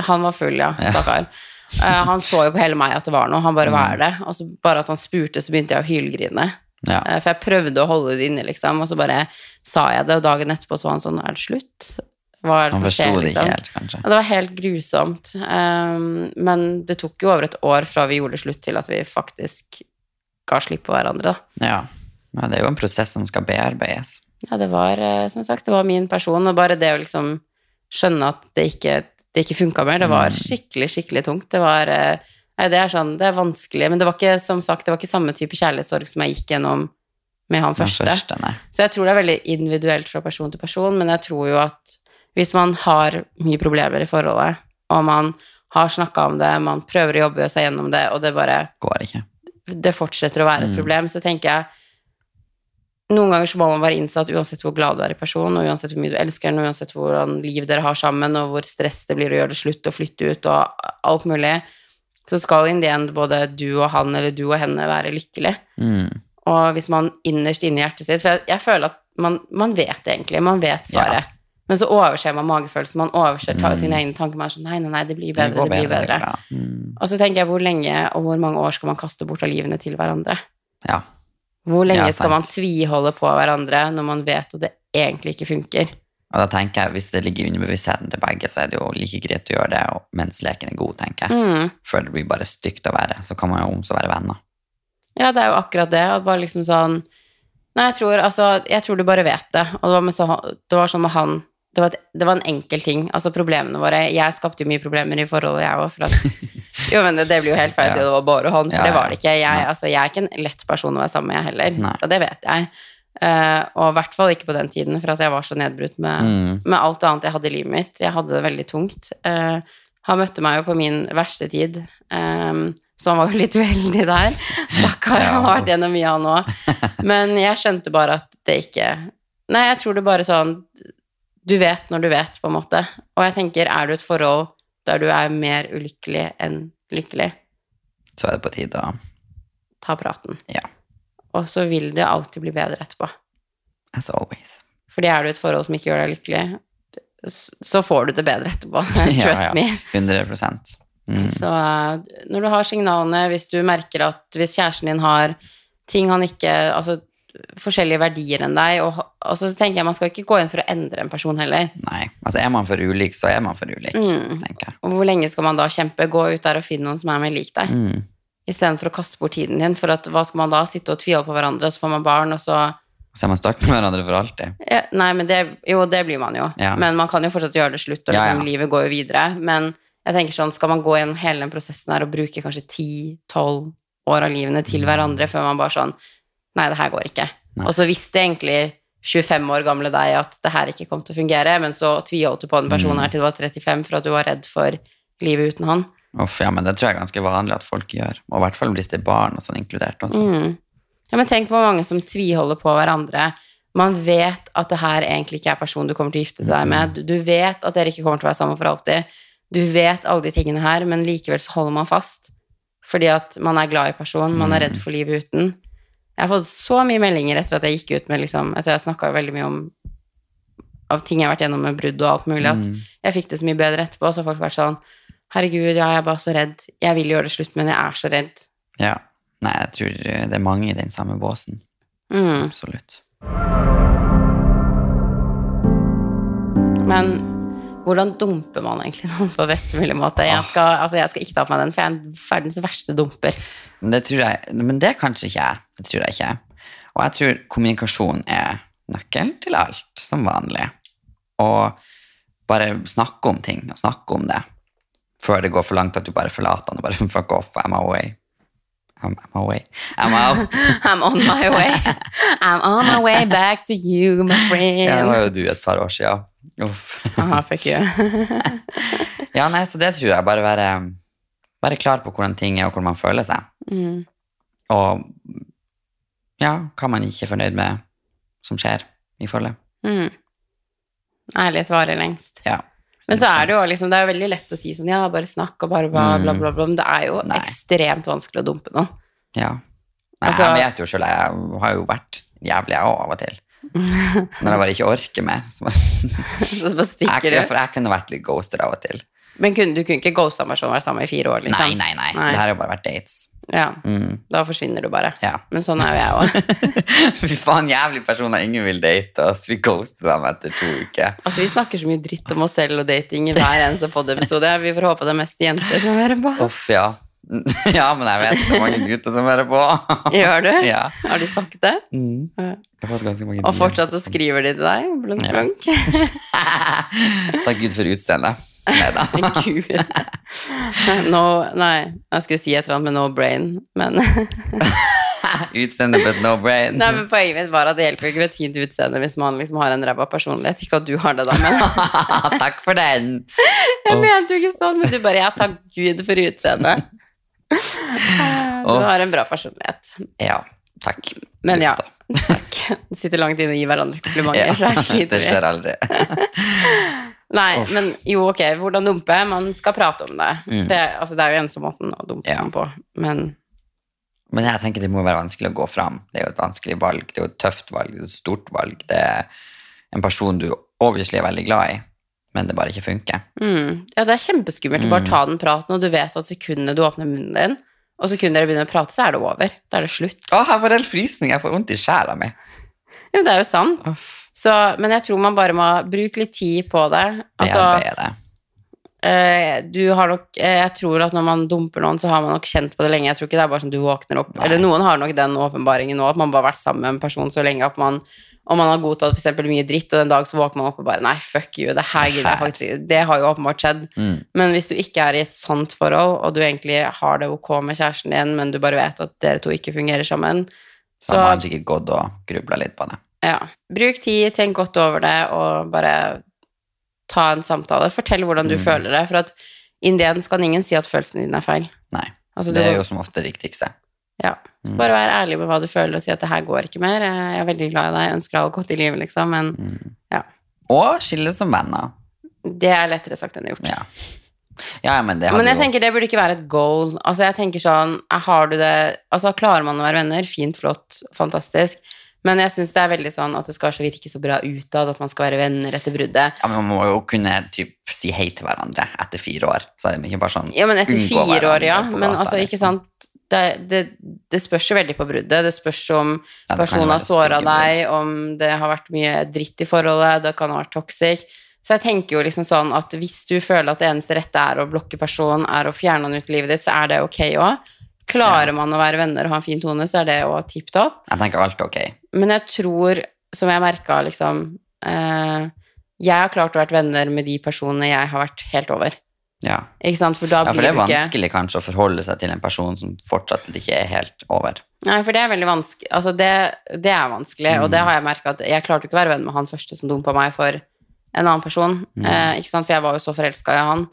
Han var full, ja. Ja. Eh, han så jo på hele meg at det var noe, han bare Mm. hva er det? Og så bare at han spurte, så begynte jeg å hylgrine. Ja. Eh, For jeg prøvde å holde det inne, liksom, og så bare sa jeg det, og dagen etterpå så var han sånn Er det slutt? Hva er det som skjer, det liksom? ikke helt, kanskje. Ja, det var helt grusomt. Um, men det tok jo over et år fra vi gjorde slutt til at vi faktisk ga slipp på hverandre, da. Ja. ja, det er jo en prosess som skal bearbeides. Ja, det var, eh, som sagt, det var min person, og bare det å liksom skjønne at det ikke, det ikke funka mer, det var Mm. skikkelig, skikkelig tungt. Det var eh, Nei, det er sånn, det er vanskelig, men det var ikke, som sagt, det var ikke samme type kjærlighetssorg som jeg gikk gjennom med han første. første. Så jeg tror det er veldig individuelt fra person til person, men jeg tror jo at hvis man har mye problemer i forholdet, og man har snakka om det, man prøver å jobbe seg gjennom det, og det bare Går ikke. det fortsetter å være et Mm. problem, så tenker jeg noen ganger så må man bare innsatt uansett hvor glad du er i personen, og uansett hvor mye du elsker den, uansett hvordan liv dere har sammen, og hvor stress det blir å gjøre det slutt og flytte ut og alt mulig, så skal in the end både du og han eller du og henne være lykkelig. Mm. Og hvis man innerst inne i hjertet sitt For jeg, jeg føler at man, man vet egentlig, man vet svaret. Men så overser man magefølelsen, man overser Mm. sine egne tanker. Man er sånn nei, nei, nei, det blir Det bedre, går det blir bedre, det bedre. Mm. Og så tenker jeg, hvor lenge og hvor mange år skal man kaste bort av livene til hverandre? Ja. Hvor lenge Ja, skal man tviholde på hverandre når man vet at det egentlig ikke funker? Og da tenker jeg, hvis det ligger i underbevisstheten til begge, så er det jo like greit å gjøre det mens leken er god, tenker jeg. Mm. Før det blir bare stygt å være. Så kan man jo om så være venner. Ja, det er jo akkurat det. Og bare liksom sånn Nei, jeg tror, altså, jeg tror du bare vet det. Og det var, så, det var sånn med han det var, et, det var en enkel ting. Altså problemene våre Jeg skapte jo mye problemer i forholdet, jeg òg. For at Jo, men det, det blir jo helt feil å si det var bare han, for Ja, det var det ikke. Jeg, altså, jeg er ikke en lett person å være sammen med, jeg heller. Nei. Og det vet jeg. Eh, og i hvert fall ikke på den tiden, for at jeg var så nedbrutt med, Mm. med alt annet jeg hadde i livet mitt. Jeg hadde det veldig tungt. Uh, han møtte meg jo på min verste tid, um, så han var jo litt uheldig der. Stakkar, Ja. han har vært gjennom mye, han òg. Men jeg skjønte bare at det ikke Nei, jeg tror det bare sånn Du vet når du vet, på en måte. Og jeg tenker, er du et forhold der du er mer ulykkelig enn lykkelig, Så er det på tide å ta praten. Ja. Og så vil det alltid bli bedre etterpå. As always. Fordi er du i et forhold som ikke gjør deg lykkelig, så får du det bedre etterpå. Trust Trust ja. me. 100 mm. Så eh, når du har signalene, hvis du merker at hvis kjæresten din har ting han ikke Altså forskjellige verdier enn deg, og, og så tenker jeg man skal ikke gå inn for å endre en person heller. Nei. Altså, er man for ulik, så er man for ulik, Mm. tenker jeg. Og hvor lenge skal man da kjempe? Gå ut der og finne noen som er mer lik deg, Mm. Istedenfor å kaste bort tiden din. For at, hva skal man da? Sitte og tviholde på hverandre, og så får man barn, og så Så er man stakk med hverandre for alltid. ja, Nei, men det Jo, det blir man jo. Ja. Men man kan jo fortsatt gjøre det slutt, og liksom, ja. livet går jo videre. Men jeg tenker sånn, skal man gå gjennom hele den prosessen her og bruke kanskje 10-12 år av livene til hverandre før man bare sånn Nei, det her går ikke. Mm. Nei. Og så visste egentlig 25 år gamle deg at det her ikke kom til å fungere, men så tviholdt du på den personen Mm. her til du var 35 for at du var redd for livet uten han. Uff, ja, men det tror jeg er ganske vanlig at folk gjør. Og i hvert fall hvis det er barn og sånn inkludert også. Mm. Ja, men tenk på hvor mange som tviholder på hverandre. Man vet at det her egentlig ikke er personen du kommer til å gifte seg med. Du, du vet at dere ikke kommer til å være sammen for alltid. Du vet alle de tingene her, men likevel så holder man fast. Fordi at man er glad i personen, man er redd for livet uten. Jeg har fått så mye meldinger etter at jeg gikk ut med liksom, Etter jeg snakka veldig mye om av ting jeg har vært gjennom med brudd og alt mulig, at Mm. jeg fikk det så mye bedre etterpå. Så har folk vært sånn Herregud, ja, jeg er bare så redd. Jeg vil gjøre det slutt, men jeg er så redd. Ja. Nei, jeg tror det er mange i den samme båsen. Mm. Absolutt. Men hvordan dumper man egentlig noen på best mulig måte? Jeg skal, altså jeg skal ikke ta på meg den, for jeg er verdens verste dumper. Men det tror jeg Men det er kanskje ikke jeg. Det tror jeg ikke. Og jeg tror kommunikasjon er nøkkelen til alt, som vanlig. Og bare snakke om ting, og snakke om det, før det går for langt at du bare forlater den og bare fuck off, I'm away. I'm, I'm away. I'm out. I'm on my way. I'm on my way back to you, my friend. Ja, det var jo du et par år siden. Uff. Aha, fuck you. Ja, nei, så det tror jeg. Bare være, være klar på hvordan ting er, og hvordan man føler seg. Mm. Og ja, hva man ikke er fornøyd med som skjer i forholdet. Mm. Ærlighet varer lengst. Ja. Men så er det jo liksom, det er veldig lett å si sånn, ja, bare snakk og bare bla, bla, bla, bla. Men det er jo Mm. Nei. ekstremt vanskelig å dumpe noen. Ja. Nei, Altså- jeg vet jo selv, jeg har jo vært jævlig jeg òg, av og til. Når jeg bare ikke orker mer. Så bare, Så bare stikker du. for jeg kunne vært litt ghoster av og til. Men kunne, du kunne ikke ghosta meg sånn være sammen i fire år, liksom? Nei, nei, nei. Nei. Det her har jo bare vært dates. Ja, Mm. da forsvinner du bare. Ja. Men sånn er jo jeg òg. Fy faen, jævlig personer ingen vil date oss. Vi ghoster dem etter to uker. Altså, vi snakker så mye dritt om oss selv og dating i hver eneste podiepisode. Vi får håpe det er mest jenter som hører på. Uff, ja. Ja, men jeg vet det er mange gutter som hører på. Gjør du? Ja. Har de sagt det? Mm. Jeg har fått ganske mange Og fortsatt så DMs skriver de til deg? Blunk, blunk. Takk Gud for utseendet. Neida. Gud. No, nei, jeg skulle si et eller annet med no brain, men Utseende, but no brain. Nei, men Poenget mitt var at det hjelper ikke med et fint utseende hvis man liksom har en ræva personlighet. Ikke at du har det, da, men Takk for den. jeg mente jo ikke sånn. Men du bare Ja, takk Gud for utseendet. Du har en bra personlighet. Ja, takk. Men ja, takk. Sitter langt inne og gir hverandre komplimenter, Ja, så her det sliter vi. skjer aldri. Nei, Off. men jo, ok, hvordan dumpe? Man skal prate om det. Mm. Det, altså, det er jo eneste måten å dumpe Ja. på, men Men jeg tenker det må være vanskelig å gå fram. Det er jo et vanskelig valg. Det er jo et tøft valg. Det er et stort valg. Det er en person du obviously er veldig glad i, men det bare ikke funker. mm, Ja, det er kjempeskummelt å bare Mm. ta den praten, og du vet at sekundet du åpner munnen din, og sekundet dere begynner å prate, så er det over. Da er det slutt. Å, jeg får helt frysning. Jeg får vondt i sjela mi. Jo, det er jo sant. Så, men jeg tror man bare må bruke litt tid på det. Altså, det, det. eh, du har nok eh, Jeg tror at når man dumper noen, så har man nok kjent på det lenge. Jeg tror ikke det er bare sånn du våkner opp Nei. Eller noen har nok den åpenbaringen nå, at man bare har vært sammen med en person så lenge at man om man har godtatt for eksempel mye dritt, og en dag så våkner man opp og bare Nei, fuck you, det her gidder jeg faktisk ikke. Det har jo åpenbart skjedd. Mm. Men hvis du ikke er i et sånt forhold, og du egentlig har det ok med kjæresten din, men du bare vet at dere to ikke fungerer sammen, Så så har man sikkert gått og grubla litt på det. Ja. Bruk tid, tenk godt over det, og bare ta en samtale. Fortell hvordan du Mm. føler det, for at in the end kan ingen si at følelsene dine er feil. Nei. Altså, Det er jo som ofte det riktigste. ja. Mm. Bare vær ærlig med hva du føler, og si at det her går ikke mer. Jeg er veldig glad i deg, jeg ønsker deg alt godt i livet, liksom, men Mm. Og skille som venner. det er lettere sagt enn gjort. Ja. Ja, men Men jeg jo tenker det burde ikke være et goal. Altså, jeg tenker sånn, har du det Altså, klarer man å være venner, fint, flott, fantastisk. Men jeg syns det er veldig sånn at det skal virke så bra utad, at man skal være venner etter bruddet. ja, men Man må jo kunne typ, si hei til hverandre etter fire år. Så er det ikke bare sånn Ja, men etter fire år, ja. Men altså, ikke liksom. sant det, det, det spørs jo veldig på bruddet. Det spørs om Ja, personen har såra deg, om det har vært mye dritt i forholdet, det kan ha vært toxic. Så jeg tenker jo liksom sånn at hvis du føler at det eneste rette er å blokke personen, er å fjerne den ut i livet ditt, så er det ok òg. Klarer man å være venner og ha en fin tone, så er det jo tipp topp. Jeg tenker alt ok. Men jeg tror, som jeg merka, liksom eh, Jeg har klart å være venner med de personene jeg har vært helt over. Ja. Ikke sant? For da ja, for det er vanskelig ikke kanskje å forholde seg til en person som fortsatt ikke er helt over. Nei, for det er veldig vanskelig. Altså, det, det er vanskelig, og det Mm. har jeg merka at jeg klarte ikke å være venn med han første som dumpa meg for en annen person. Mm. Eh, ikke sant? For jeg var jo så forelska i han,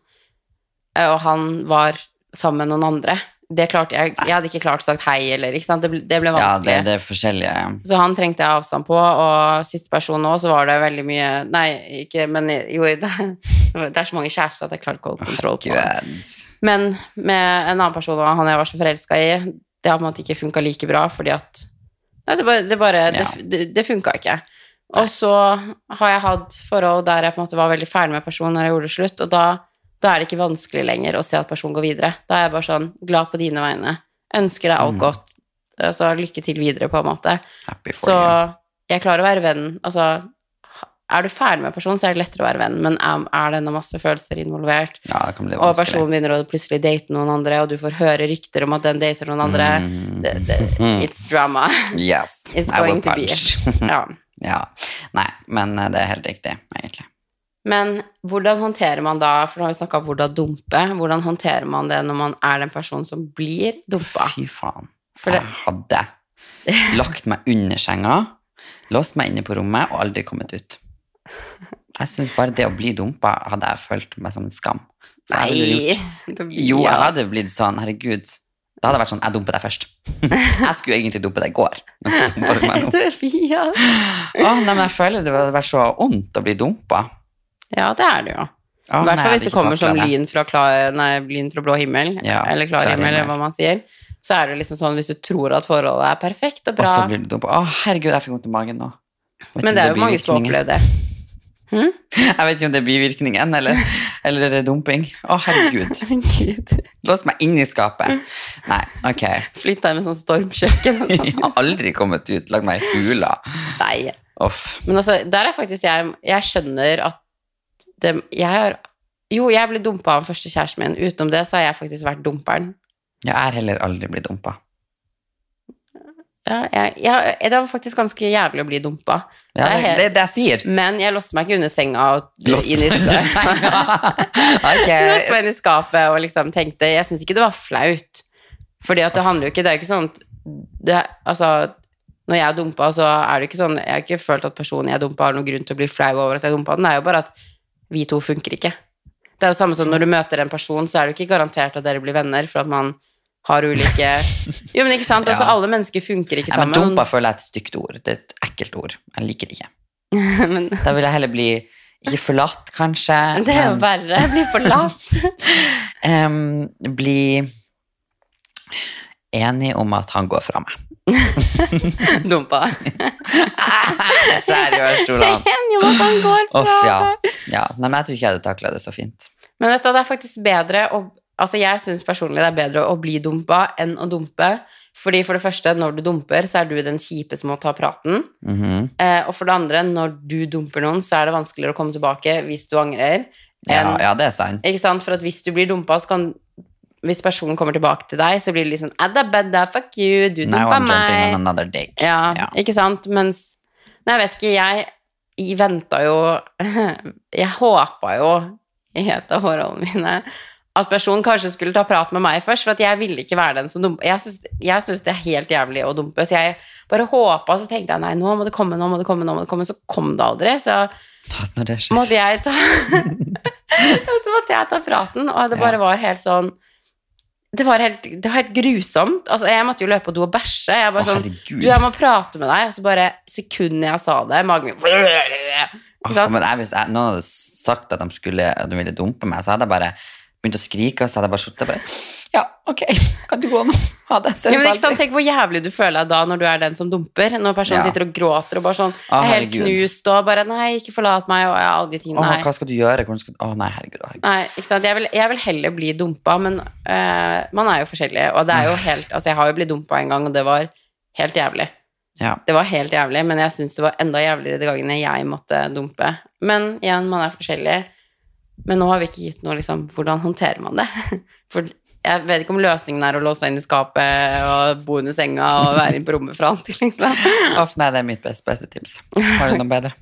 eh, og han var sammen med noen andre. Det klarte jeg Jeg hadde ikke klart sagt hei, eller ikke sant. Det det ble Ja, det, det er forskjellige Så han trengte jeg avstand på, og siste person nå, så var det veldig mye Nei, ikke Men jo, det, det er så mange kjærester at jeg klarte ikke å holde kontroll på det. Men med en annen person og han jeg var så forelska i, det har på en måte ikke funka like bra, fordi at Nei, det bare, det, bare, Ja. det, det funka ikke. Og så har jeg hatt forhold der jeg på en måte var veldig ferdig med personen når jeg gjorde det slutt, og da, da er det ikke vanskelig lenger å se at personen går videre. Da er jeg bare sånn glad på dine vegne. Ønsker deg alt Mm. godt. Altså lykke til videre, på en måte. Så you. jeg klarer å være venn. Altså, er du ferdig med personen, så er det lettere å være venn, men er, det masse følelser involvert, Ja, det kan bli og personen begynner å plutselig date noen andre, og du får høre rykter om at den dater noen andre Mm. det, det, It's drama. Yes, It's going to be. Ja. ja. Nei, men eh, det er helt riktig, egentlig. Men hvordan håndterer man da, for nå har vi snakka om hvordan dumpe, hvordan håndterer man det når man er den personen som blir dumpa? Fy faen. Jeg hadde lagt meg under senga, låst meg inne på rommet og aldri kommet ut. Jeg syns bare det å bli dumpa hadde jeg følt meg som en skam. Så jeg hadde gjort- nei. Jo, jeg hadde blitt sånn, herregud. Da hadde vært sånn, jeg dumpet deg først. jeg skulle egentlig dumpe deg i går. Men så dumpet du meg nå. Å, nei, men jeg føler det hadde vært så ondt å bli dumpa. Ja, det er det jo. I hvert fall hvis det kommer som lyn fra, klar, nei, lyn fra blå himmel, Ja, eller klar, klar himmel, eller hva man sier, så er det liksom sånn hvis du tror at forholdet er perfekt og bra Og så blir du dumt. Å, herregud, jeg fikk vondt i magen nå. Vet Men det er jo mange som har opplevd det. Jeg vet ikke om det er bivirkningen eller, eller er det dumping. Å, herregud. Gud. Låst meg inn i skapet. Nei, ok. Flytta inn med sånn stormkjøkken og Jeg sånn. har aldri kommet ut. Lagd meg i hula. Nei. Off. Men altså, der er faktisk jeg Jeg skjønner at det, Jeg har Jo, jeg ble dumpa av første kjæresten min. Utenom det så har jeg faktisk vært dumperen. Jeg er heller aldri blitt dumpa. Ja, jeg, jeg, det var faktisk ganske jævlig å bli dumpa. Ja, Det det, det jeg sier. Men jeg låste meg ikke under senga og Låst inn i meg under senga. Ok. Jeg låste meg inn i skapet og liksom tenkte Jeg syns ikke det var flaut. Fordi at det handler jo ikke Det er jo ikke sånn det, Altså, når jeg er dumpa, så er det ikke sånn Jeg har ikke følt at personen jeg dumpa, har noen grunn til å bli flau over at jeg dumpa den. Det er jo bare at vi to funker ikke. Det er jo samme som når du møter en person, så er det jo ikke garantert at dere blir venner for at man har ulike Jo, men ikke sant? Altså, Ja. alle mennesker funker ikke Nei, men sammen. dumpa føler jeg er et stygt ord. Det er et ekkelt ord. Jeg liker det ikke. men Da vil jeg heller bli ikke forlatt, kanskje. det er jo men, verre. Bli forlatt. um, bli enig om at han går fra meg. Dumpa. Skjær i fra Uff, ja. ja. Nei, men jeg tror ikke jeg hadde takla det så fint. Men vet du, det er faktisk bedre å Altså, jeg syns personlig det er bedre å bli dumpa enn å dumpe. Fordi for det første, når du dumper, så er du den kjipe som må ta praten. Mhm. Eh, og for det andre, når du dumper noen, så er det vanskeligere å komme tilbake hvis du angrer. ja, ja, det er sant. Ikke sant? For hvis du blir dumpa, så kan Hvis personen kommer tilbake til deg, så blir det litt sånn Adda, bedda, fuck you, du dumpa meg. Ja, Ja. ikke sant? Mens Nei, jeg vet ikke, jeg, jeg venta jo Jeg håpa jo i et av forholdene mine at personen kanskje skulle ta prat med meg først, for at jeg ville ikke være den som dumpa. Jeg syns, det er helt jævlig å dumpe, så jeg bare håpa, så tenkte jeg nei, nå må det komme, nå må det komme, nå må det komme. Så kom det aldri, så måtte jeg ta Så måtte jeg ta praten, og det bare var helt sånn det var, helt, det var helt grusomt. Altså, jeg måtte jo løpe på do og bæsje. Jeg bare Å, sånn, herregud. du, jeg må prate med deg. Og så bare sekundet jeg sa det, magen min Åh, men jeg, hvis jeg, noen hadde sagt at de, skulle, at de ville dumpe meg, så hadde jeg bare begynt å skrike, og så hadde jeg bare sittet bare Ja, ok, kan du gå nå? Ha det. Ja, men ikke sant? Tenk hvor jævlig du føler deg da når du er den som dumper. Når personen Ja. sitter og gråter og bare sånn Å, er helt knust og bare 'Nei, ikke forlat meg', og ja, alle de tingene her. hva skal du gjøre? Hvordan skal du... Å, nei, herregud. herregud. Nei, ikke sant? Jeg vil, jeg vil heller bli dumpa, men uh, man er jo forskjellig. Og det er jo helt Altså, jeg har jo blitt dumpa en gang, og det var helt jævlig. Ja. Det var helt jævlig, men jeg syns det var enda jævligere de gangene jeg måtte dumpe. Men igjen, man er forskjellig. Men nå har vi ikke gitt noe liksom Hvordan håndterer man det? For jeg vet ikke om løsningen er å låse seg inn i skapet og bo under senga og være inne på rommet for alltid, liksom. Off, nei, det er mitt beste, beste tips. Har du noe bedre?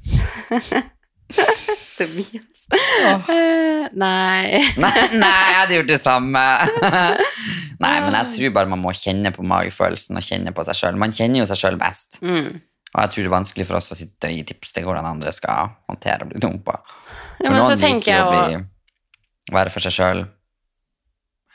Tobias. Oh. Nei. Nei, nei, jeg hadde gjort det samme. Nei, men jeg tror bare man må kjenne på magefølelsen og kjenne på seg sjøl. Man kjenner jo seg sjøl best. Mm. Og jeg tror det er vanskelig for oss å sitte og gi tips til hvordan andre skal håndtere å bli dumpa. Ja, men så tenker jeg å bli, være for seg sjøl.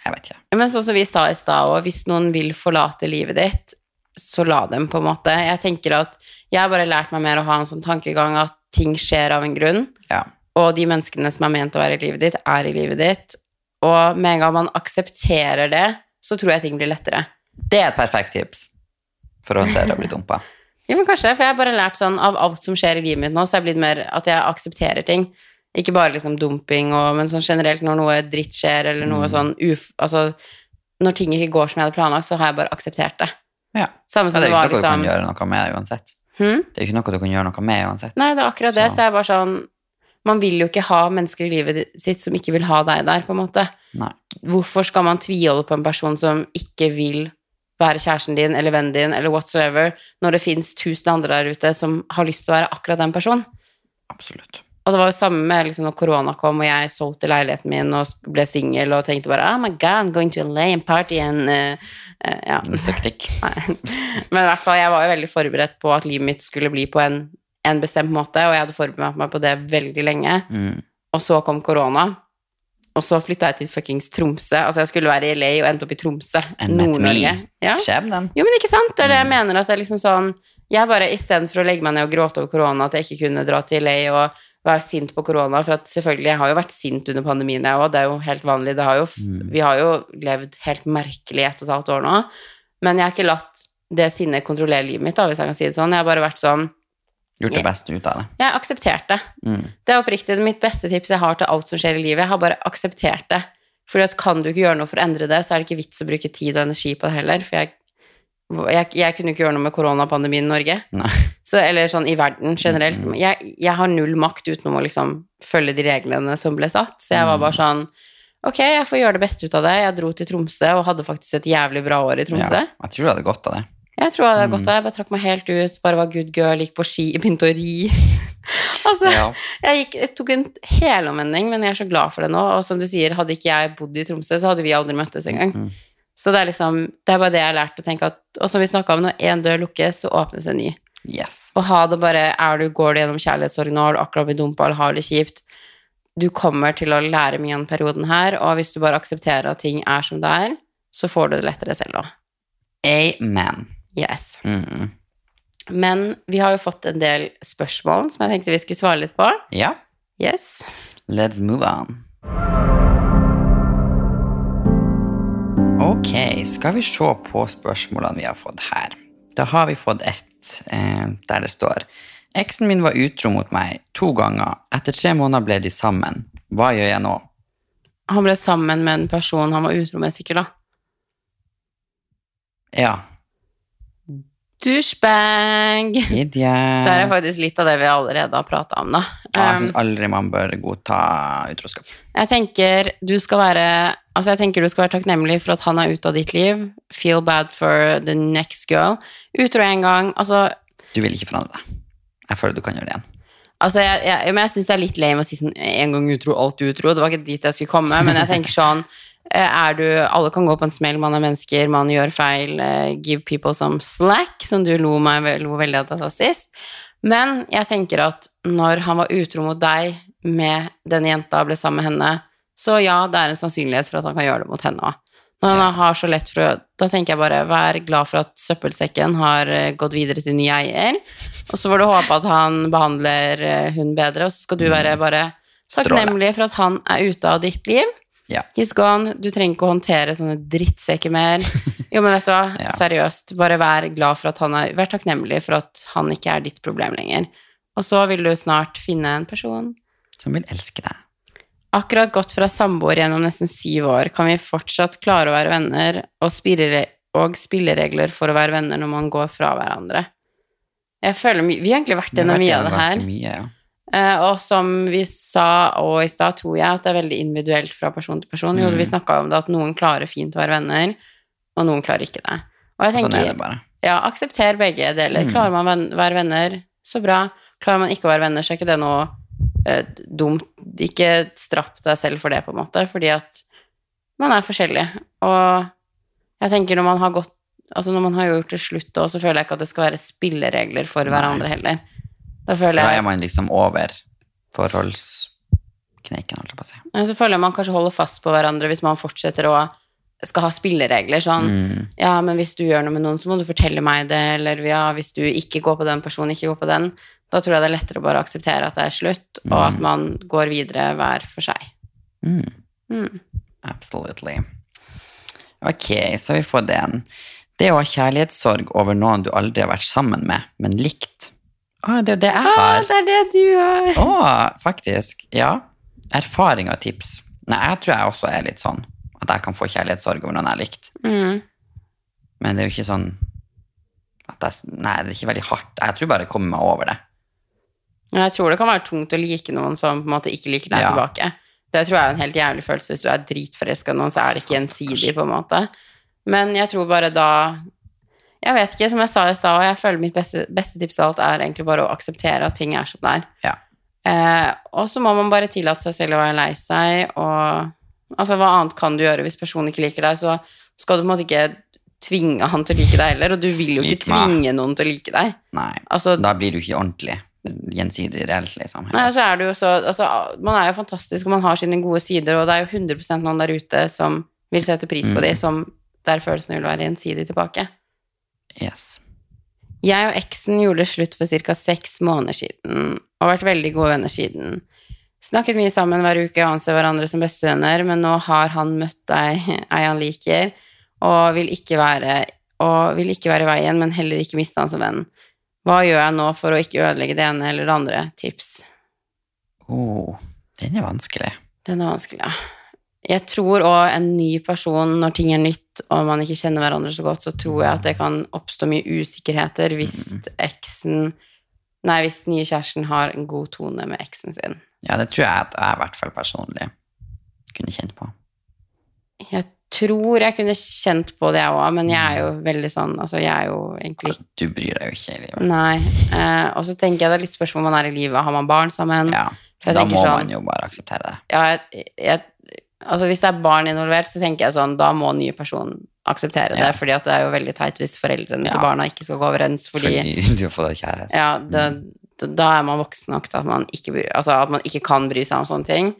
Jeg vet ikke. Ja, Men sånn som vi sa i stad òg, hvis noen vil forlate livet ditt, så la dem, på en måte. Jeg tenker at jeg har bare lært meg mer å ha en sånn tankegang at ting skjer av en grunn, Ja. og de menneskene som er ment å være i livet ditt, er i livet ditt. Og med en gang man aksepterer det, så tror jeg ting blir lettere. Det er et perfekt tips for å håndtere å bli dumpa. Jo, men kanskje, for jeg har bare lært sånn av alt som skjer i livet mitt nå, så har jeg blitt mer at jeg aksepterer ting. Ikke bare liksom dumping, og, men sånn generelt når noe dritt skjer, eller noe Mm. sånn uf... Altså, når ting ikke går som jeg hadde planlagt, så har jeg bare akseptert det. Ja. Samme som det det, er var ikke noe du kan liksom gjøre noe med uansett. Hmm? Det er ikke noe du kan gjøre noe med uansett. Nei, det er akkurat det. Så- Så jeg bare sånn Man vil jo ikke ha mennesker i livet sitt som ikke vil ha deg der, på en måte. Nei. Hvorfor skal man tviholde på en person som ikke vil være kjæresten din eller vennen din eller whatsoever, når det fins tusen andre der ute som har lyst til å være akkurat den personen? Absolutt. Og det var jo samme med liksom, når korona kom, og jeg solgte leiligheten min og ble singel og tenkte bare Oh my God, I'm going to LA and party and uh, uh, Ja. Søktikk. Men i hvert fall, jeg var jo veldig forberedt på at livet mitt skulle bli på en, en bestemt måte, og jeg hadde forberedt meg på det veldig lenge. Mm. Og så kom korona, og så flytta jeg til fuckings Tromsø. Altså, jeg skulle være i LA og endte opp i Tromsø. Nord-Norge. Ja. Skjebnen. Jo, men ikke sant? Det er det jeg mener. At det er liksom sånn Jeg bare, istedenfor å legge meg ned og gråte over korona, at jeg ikke kunne dra til LA og være sint på korona For at selvfølgelig, jeg har jo vært sint under pandemien, jeg òg. Det er jo helt vanlig. Det har jo, Mm. Vi har jo levd helt merkelig i ett og et halvt år nå. Men jeg har ikke latt det sinnet kontrollere livet mitt, da, hvis jeg kan si det sånn. Jeg har bare vært sånn Gjort det beste ut av det. Jeg har akseptert det. Mm. Det er oppriktig mitt beste tips jeg har til alt som skjer i livet. Jeg har bare akseptert det. Fordi at kan du ikke gjøre noe for å endre det, så er det ikke vits å bruke tid og energi på det heller. For jeg, jeg, jeg kunne ikke gjøre noe med koronapandemien i Norge. Så, eller sånn i verden generelt. Mm. Jeg, jeg har null makt utenom å liksom følge de reglene som ble satt. Så jeg var Mm. bare sånn Ok, jeg får gjøre det beste ut av det. Jeg dro til Tromsø og hadde faktisk et jævlig bra år i Tromsø. Ja, jeg tror du hadde godt av det. Jeg tror jeg hadde Mm. gått av. Jeg bare trakk meg helt ut, bare var good girl, gikk på ski, begynte å ri. altså, Ja. jeg, gikk, jeg tok en helomvending, men jeg er så glad for det nå. Og som du sier, hadde ikke jeg bodd i Tromsø, så hadde vi aldri møttes engang. Mm. Så det er liksom, det er bare det jeg har lært å tenke at Og som vi snakka om, når én dør lukkes, så åpnes en ny. Yes. Og ha det bare Er du, går du gjennom kjærlighetssorg nå, har du akkurat blitt dumpa eller har det kjipt Du kommer til å lære mye denne perioden her, og hvis du bare aksepterer at ting er som det er, så får du det lettere selv òg. Amen. Yes. Mm. Men vi har jo fått en del spørsmål som jeg tenkte vi skulle svare litt på. Ja, Yes. let's move on. Ok, skal vi se på spørsmålene vi har fått her. Da har vi fått ett eh, der det står Eksen min var utro mot meg to ganger. Etter tre måneder ble de sammen. Hva gjør jeg nå? Han ble sammen med en person han var utro med, sikkert, da. Ja, Douchebag! idiot. Det er faktisk litt av det vi allerede har prata om, da. Ja, jeg Um, syns aldri man bør godta utroskap. Jeg tenker være Altså jeg tenker du skal være takknemlig for at han er ute av ditt liv. Feel bad for the next girl. Utro en gang. Altså, Du vil ikke forandre deg. Jeg føler du kan gjøre det igjen. altså jeg, jeg, men jeg syns det er litt lame å si sånn en gang utro, alltid utro. Det var ikke dit jeg skulle komme, men jeg tenker sånn er du, Alle kan gå på en smell, man er mennesker, man gjør feil. eh, Give people some slack, som du lo, meg, lo veldig av at jeg sa sist. Men jeg tenker at når han var utro mot deg med den jenta og ble sammen med henne, så ja, det er en sannsynlighet for at han kan gjøre det mot henne òg. Når han har så lett for å Da tenker jeg bare vær glad for at søppelsekken har eh, gått videre til ny eier. Og så får du håpe at han behandler eh, hun bedre, og så skal du være bare takknemlig for at han er ute av ditt liv. Ja. He's gone. Du trenger ikke å håndtere sånne drittsekker mer. Jo, men vet du hva, Ja. seriøst, bare vær glad for at han er Vær takknemlig for at han ikke er ditt problem lenger. Og så vil du snart finne en person. Som vil elske deg. Akkurat gått fra samboer gjennom nesten syv år, kan vi fortsatt klare å være venner og, spire, og spilleregler for å være venner når man går fra hverandre? Jeg føler my- Vi har egentlig vært gjennom mye av det her. Mye, ja. Eh, og som vi sa og i stad, tror jeg at det er veldig individuelt fra person til person. Mm. vi snakka om det at noen klarer fint å være venner, og noen klarer ikke det. Og jeg Sånn er tenker, det ja, aksepter begge deler. Mm. Klarer man ven være venner, så bra. Klarer man ikke å være venner, så er ikke det noe eh, dumt. Ikke straff deg selv for det, på en måte, fordi at man er forskjellig. Og jeg tenker når man har gått Altså når man har gjort det slutt, og så føler jeg ikke at det skal være spilleregler for Nei. hverandre heller. Da føler Da jeg er man liksom over forholdskneiken, holdt jeg på å si. Ja, Så føler jeg man kanskje holder fast på hverandre hvis man fortsetter å skal ha spilleregler. Sånn Mm. ja, men hvis du gjør noe med noen, så må du fortelle meg det, eller ja, hvis du ikke går på den personen, ikke går på den. Da tror jeg det er lettere å bare akseptere at det er slutt, og Mm. at man går videre hver for seg. Mm. Mm. Absolutely. Ok, så vi får den. Det å ha kjærlighetssorg over noen du aldri har vært sammen med, men likt. Å, det er det jeg har. det er det du har. Å, faktisk. Ja. Erfaring og tips. Nei, jeg tror jeg også er litt sånn at jeg kan få kjærlighetssorg over noen jeg har likt. Mm. Men det er jo ikke sånn at jeg, Nei, det er ikke veldig hardt. Jeg tror bare jeg kommer meg over det. Jeg tror det kan være tungt å like noen som på en måte ikke liker deg Ja. tilbake. Det tror jeg er en helt jævlig følelse. Hvis du er dritforelska i noen, så er det ikke gjensidig, på en måte. Men jeg tror bare da Jeg vet ikke, som jeg sa i stad, og jeg føler mitt beste, beste tips av alt er egentlig bare å akseptere at ting er som det er. Ja. Eh, og så må man bare tillate seg selv å være lei seg, og altså, hva annet kan du gjøre hvis personen ikke liker deg, så skal du på en måte ikke tvinge han til å like deg heller, og du vil jo ikke tvinge noen til å like deg. Nei. Altså, Da blir du ikke ordentlig gjensidig reelt, liksom. Nei, så er det jo så altså, Man er jo fantastisk, og man har sine gode sider, og det er jo 100 noen der ute som vil sette pris på Mm. de, som der følelsene vil være gjensidig tilbake. Yes. Jeg og eksen gjorde slutt for ca. seks måneder siden, og har vært veldig gode venner siden. Snakket mye sammen hver uke og anser hverandre som bestevenner, men nå har han møtt ei, ei han liker, og vil ikke være og vil ikke være i veien, men heller ikke miste han som venn. Hva gjør jeg nå for å ikke ødelegge det ene eller det andre? Tips. Oh, den er vanskelig. Den er vanskelig, ja. Jeg tror òg en ny person, når ting er nytt og man ikke kjenner hverandre så godt, så tror jeg at det kan oppstå mye usikkerheter hvis eksen Nei, hvis den nye kjæresten har en god tone med eksen sin. Ja, det tror jeg at jeg i hvert fall personlig kunne kjent på. Jeg tror jeg kunne kjent på det, jeg òg, men jeg er jo veldig sånn Altså, jeg er jo egentlig ikke Du bryr deg jo ikke i livet. Nei. Eh, og så tenker jeg det er litt spørsmål om man er i livet. Har man barn sammen? Ja, da må sånn- man jo bare akseptere det. ja, jeg, jeg, altså hvis det er barn involvert, så tenker jeg sånn, da må nye person akseptere det, Ja. fordi at det er jo veldig teit hvis foreldrene til barna ikke skal gå overens, fordi, Fordi du får deg kjæreste. ja, det, da- er man voksen nok til at man, ikke, altså at man ikke kan bry seg om sånne ting.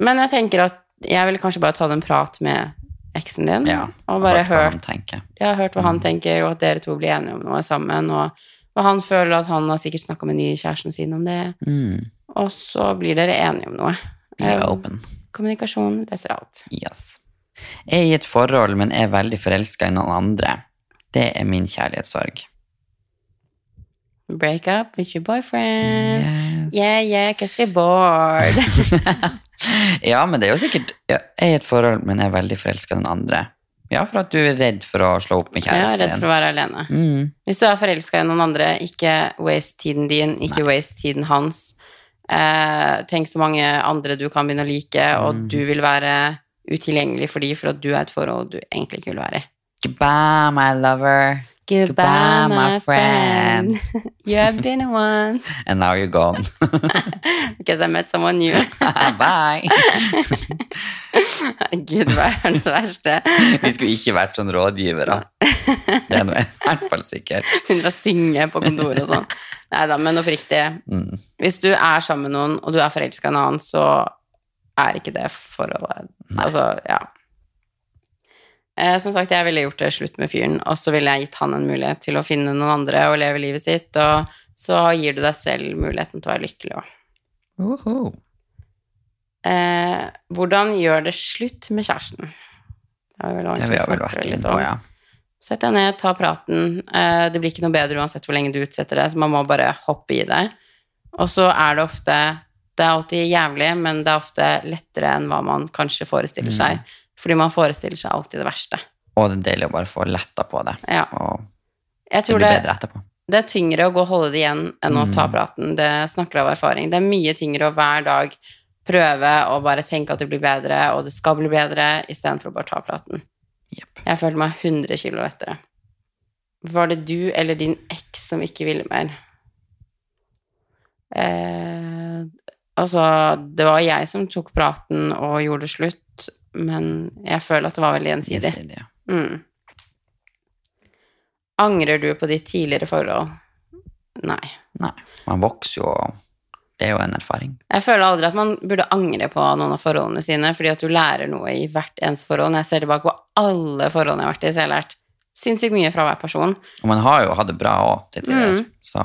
Men jeg tenker at jeg ville kanskje bare tatt en prat med eksen din, Ja, og bare hørt hva hørt, han tenker. hørt hva han tenker, og at dere to blir enige om noe sammen, og, og han føler at han har sikkert snakket med nye kjæresten sin om det, Mm. og så blir dere enige om noe. Be Eh, open. Kommunikasjon løser alt. Yes. Jeg er i et forhold, men er veldig forelska i noen andre. Det er min kjærlighetssorg. Break up with your boyfriend. Yes. Yeah, yeah, cause you're bored. ja, men det er jo sikkert ja, Jeg er i et forhold, men er veldig forelska i den andre. Ja, for at du er redd for å slå opp med Jeg er redd for å være alene. Mm. Hvis du er forelska i noen andre, ikke waste tiden din, ikke waste tiden hans. Eh, tenk så mange andre du kan begynne å like, og Mm. du vil være utilgjengelig for dem for at du er et forhold du egentlig ikke vil være i. Goodbye, my lover. Goodbye, my friend. you have been one. And now you're gone. Because I met someone new. Bye. Herregud, hans verste. Vi skulle ikke vært sånn rådgivere. Det er noe i hvert fall sikkert. Begynner å synge på kontoret og sånn. Nei da, men oppriktig. Mm. Hvis du er sammen med noen, og du er forelska i en annen, så er ikke det forholdet Altså, ja. Eh, som sagt, jeg ville gjort det slutt med fyren, og så ville jeg gitt han en mulighet til å finne noen andre og leve livet sitt, og så gir du deg selv muligheten til å være lykkelig òg. Uhu. Eh, hvordan gjør det slutt med kjæresten? Det har vi vel Det har vel vært litt inne på, om. ja. Sett deg ned, ta praten. Eh, det blir ikke noe bedre uansett hvor lenge du utsetter det, så man må bare hoppe i det. Og så er det ofte Det er alltid jævlig, men det er ofte lettere enn hva man kanskje forestiller Mm. seg. Fordi man forestiller seg alltid det verste. Og det er deilig å bare få letta på det. Ja. Og det blir bedre etterpå. det er tyngre å gå og holde det igjen enn å ta Mm. praten. Det snakker av erfaring. Det er mye tyngre å hver dag prøve å bare tenke at det blir bedre, og det skal bli bedre, istedenfor å bare ta praten. Yep. Jeg følte meg 100 kilo lettere. Var det du eller din eks som ikke ville mer? Eh, altså, det var jeg som tok praten og gjorde det slutt, men jeg føler at det var veldig gjensidig. Gjensidig, ja. Mm. Angrer du på ditt tidligere forhold? Nei. Nei, man vokser jo, det er jo en erfaring. Jeg føler aldri at man burde angre på noen av forholdene sine, fordi at du lærer noe i hvert eneste forhold. Når jeg ser tilbake på alle forholdene jeg har vært i, så har lært sinnssykt mye fra hver person. Og man har jo hatt det bra òg. Mm. Så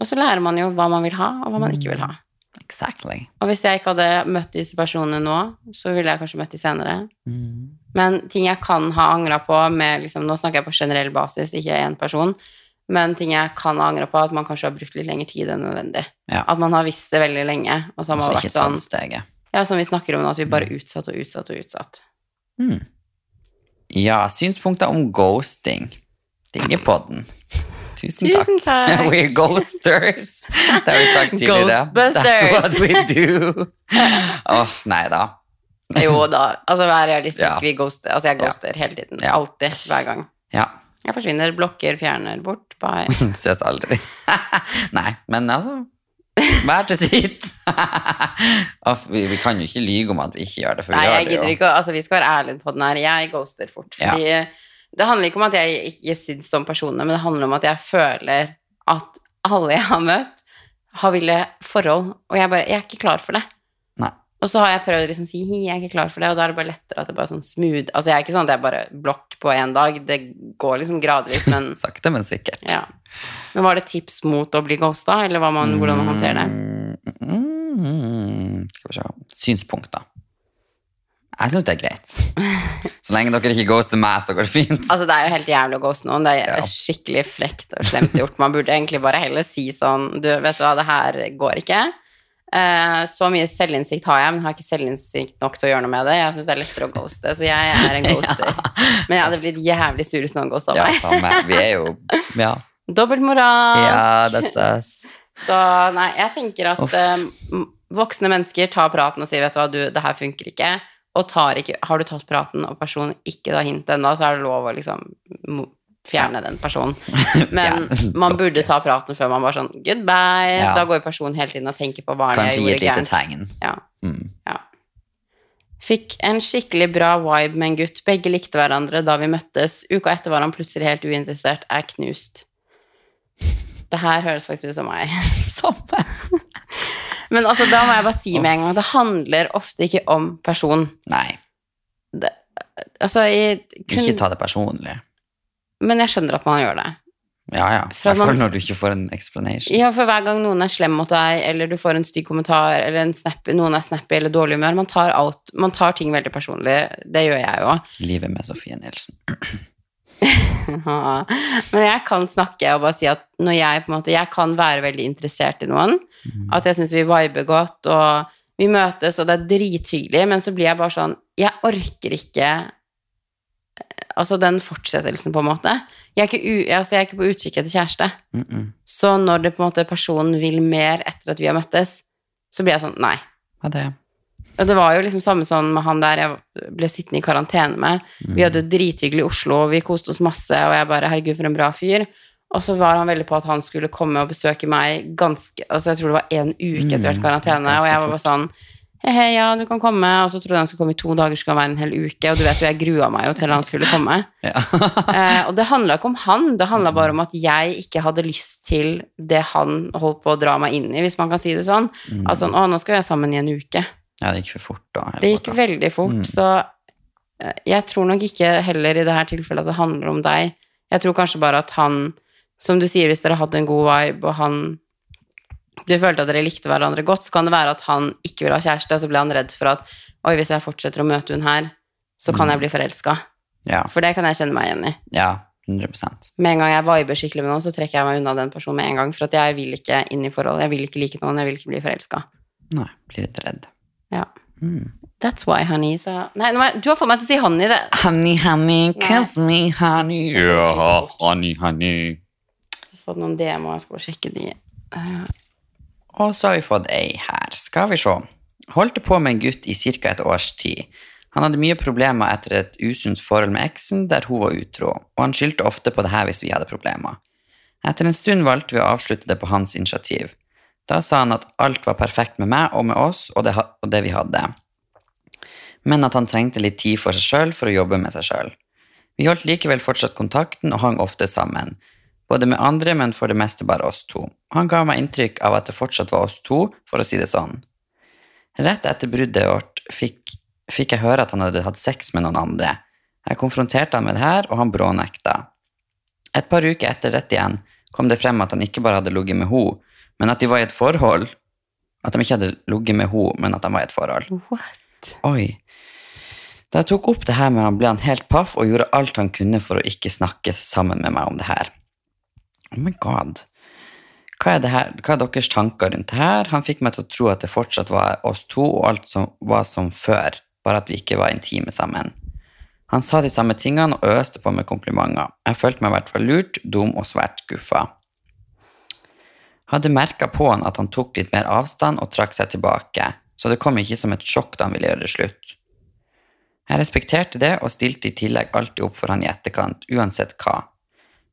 Og så lærer man jo hva man vil ha, og hva man ikke vil ha. Exactly. Og hvis jeg ikke hadde møtt disse personene nå, så ville jeg kanskje møtt de senere. Mm. Men ting jeg kan ha angra på med liksom, Nå snakker jeg på generell basis, ikke én person. Men ting jeg kan ha angra på, at man kanskje har brukt litt lengre tid enn nødvendig. Ja. At man har visst det veldig lenge, og så har man Altså vært sånn steget. Ja, som vi snakker om nå, at vi bare utsatt og utsatt og utsatt. Mm. Ja, synspunkter om ghosting. Dingepodden. Tusen takk. Tusen takk. We're ghosters. Det har vi sagt tidligere. Ghostbusters. That's what we do. Åh, nei da. Jo da, altså vær realistisk, Ja. vi ghoster. Altså jeg ghoster hele tiden. Ja. Alltid, hver gang. Ja. Jeg forsvinner, blokker, fjerner, bort, bye. Ses aldri. nei, men altså Hver til sitt. Vi, vi kan jo ikke lyge om at vi ikke gjør det, for vi Nei, gjør jeg det gidder jo. ikke å Altså, vi skal være ærlige på den her. Jeg ghoster fort. Ja. Det handler ikke om at jeg ikke syns om personene, men det handler om at jeg føler at alle jeg har møtt, har ville forhold, og jeg bare Jeg er ikke klar for det. Nei. Og så har jeg prøvd å liksom si hi, jeg er ikke klar for det, og da er det bare lettere at det bare er sånn smooth Altså, jeg er ikke sånn at jeg bare blokk på én dag, det går liksom gradvis, men Sakte, men sikkert. ja. Men var det tips mot å bli ghosta, eller man, hvordan man håndterer det? Mm, mm, skal vi se. Synspunkter. Jeg syns det er greit. Så lenge dere ikke ghoster meg, så går det fint. Altså, det er jo helt jævlig å ghoste noen. Det er Ja. skikkelig frekt og slemt gjort. Man burde egentlig bare heller si sånn Du, vet du hva, det her går ikke. Eh, så mye selvinnsikt har jeg, men har ikke selvinnsikt nok til å gjøre noe med det. Jeg syns det er lettere å ghoste, så jeg er en ghoster. Men jeg hadde blitt jævlig sur hvis noen ghosta Ja, samme. Vi er jo Ja, Dobbeltmoralsk. ja. Så nei, jeg tenker at eh, voksne mennesker tar praten og sier vet du hva, du, det her funker ikke. Og tar ikke, har du tatt praten, og personen ikke tar hintet ennå, så er det lov å liksom fjerne den personen. Men man burde ta praten før man bare sånn goodbye. Ja. Da går jo personen hele tiden og tenker på hva det Kanskje jeg gi et gjorde lite gærent. tegn. Ja, Mm. ja. Fikk en skikkelig bra vibe med en gutt. Begge likte hverandre da vi møttes. Uka etter var han plutselig helt uinteressert. Er knust. Det her høres faktisk ut som meg. Samme. Men altså, da må jeg bare si med en gang det handler ofte ikke om person. Nei, Det, altså, i, kun, ikke ta det personlig. Men jeg skjønner at man gjør det. Ja, ja. I hvert fall når du ikke får en explanation. Ja, for hver gang noen er slem mot deg, eller du får en stygg kommentar, eller en snap, noen er snappy eller dårlig humør, man tar, alt, man tar ting veldig personlig. Det gjør jeg jo. Livet med Sofie Nielsen. Men jeg kan snakke og bare si at når jeg på en måte Jeg kan være veldig interessert i noen. At jeg syns vi viber godt, og vi møtes, og det er drithyggelig, men så blir jeg bare sånn Jeg orker ikke Altså den fortsettelsen, på en måte. Jeg er ikke, u, altså, jeg er ikke på utkikk etter kjæreste. Mm -mm. Så når det på en måte personen vil mer etter at vi har møttes, så blir jeg sånn Nei. Er det? Og det var jo liksom samme sånn med han der jeg ble sittende i karantene med. Vi hadde jo drithyggelig i Oslo, vi koste oss masse, og jeg bare Herregud, for en bra fyr. Og så var han veldig på at han skulle komme og besøke meg ganske Altså, jeg tror det var en uke etter hvert Mm, karantene, mm, og jeg var bare sånn Hei, hei, ja, du kan komme. Og så trodde jeg han skulle komme i to dager, skulle han være en hel uke. Og du vet jo, jeg grua meg jo til han skulle komme. Ja. Eh, og det handla ikke om han, det handla bare om at jeg ikke hadde lyst til det han holdt på å dra meg inn i, hvis man kan si det sånn. Mm. Altså, å, nå skal vi være sammen i en uke. Ja, det gikk for fort da. Det gikk tiden. veldig fort, Mm. så eh, jeg tror nok ikke heller i det her tilfellet at det handler om deg. Jeg tror kanskje bare at han, som du sier, hvis dere hadde en god vibe, og han Du følte at dere likte hverandre godt, så kan det være at han ikke vil ha kjæreste, og så ble han redd for at Oi, hvis jeg fortsetter å møte hun her, så kan jeg bli forelska. Ja, For det kan jeg kjenne meg igjen i. ja, 100% Med en gang jeg viber skikkelig med noen, så trekker jeg meg unna den personen med en gang. For at jeg vil ikke inn i forhold. Jeg vil ikke like noen, jeg vil ikke bli forelska. Nei, blir litt redd. Ja. Mm. That's why, honey. sa Nei, du har fått meg til å si honey. Det. Honey, honey, kiss me, honey. Ja, honey, honey. Jeg har fått noen demoer, jeg skal bare sjekke de. Og så har vi fått ei her. Skal vi se. Holdt på med en gutt i ca. et års tid. Han hadde mye problemer etter et usunt forhold med eksen der hun var utro, og han skyldte ofte på det her hvis vi hadde problemer. Etter en stund valgte vi å avslutte det på hans initiativ. Da sa han at alt var perfekt med meg og med oss og det, og det vi hadde, men at han trengte litt tid for seg sjøl for å jobbe med seg sjøl. Vi holdt likevel fortsatt kontakten og hang ofte sammen, både med andre, men for det meste bare oss to. Han ga meg inntrykk av at det fortsatt var oss to, for å si det sånn. Rett etter bruddet vårt fikk, fikk jeg høre at han hadde hatt sex med noen andre. Jeg konfronterte han med det her, og han brånekta. Et par uker etter dette igjen kom det frem at han ikke bare hadde ligget med henne, men at de var i et forhold. At de ikke hadde ligget med henne, men at de var i et forhold. What? Oi. Da jeg tok opp det her med han, ble han helt paff og gjorde alt han kunne for å ikke snakke sammen med meg om det her. Oh my god. Hva er, det her? Hva er deres tanker rundt det her? Han fikk meg til å tro at det fortsatt var oss to, og alt som var som før, bare at vi ikke var intime sammen. Han sa de samme tingene og øste på med komplimenter. Jeg følte meg i hvert fall lurt, dum og svært skuffa. Hadde merka på han at han tok litt mer avstand og trakk seg tilbake, så det kom ikke som et sjokk da han ville gjøre det slutt. Jeg respekterte det og stilte i tillegg alltid opp for han i etterkant, uansett hva.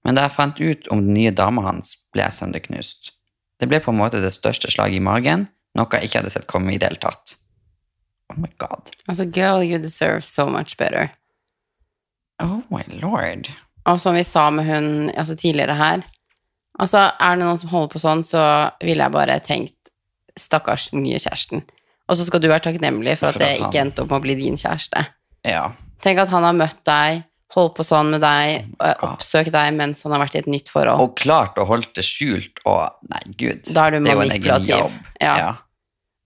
Men da jeg fant ut om den nye dama hans, ble jeg sønderknust. Det ble på en måte det største slaget i magen, noe jeg ikke hadde sett komme i det hele tatt. Oh my god. Altså, girl, you deserve so much better. Oh my lord. Og som vi sa med hun altså tidligere her Altså, er det noen som holder på sånn, så ville jeg bare tenkt stakkars nye kjæresten. Og så skal du være takknemlig for at det ikke endte opp med å bli din kjæreste. Ja. Tenk at han har møtt deg, holdt på sånn med deg, Oh oppsøkt deg mens han har vært i et nytt forhold. Og klart å holde det skjult og Nei, gud. Da er du det er jo en egen manipulativ. jobb. Ja. Ja.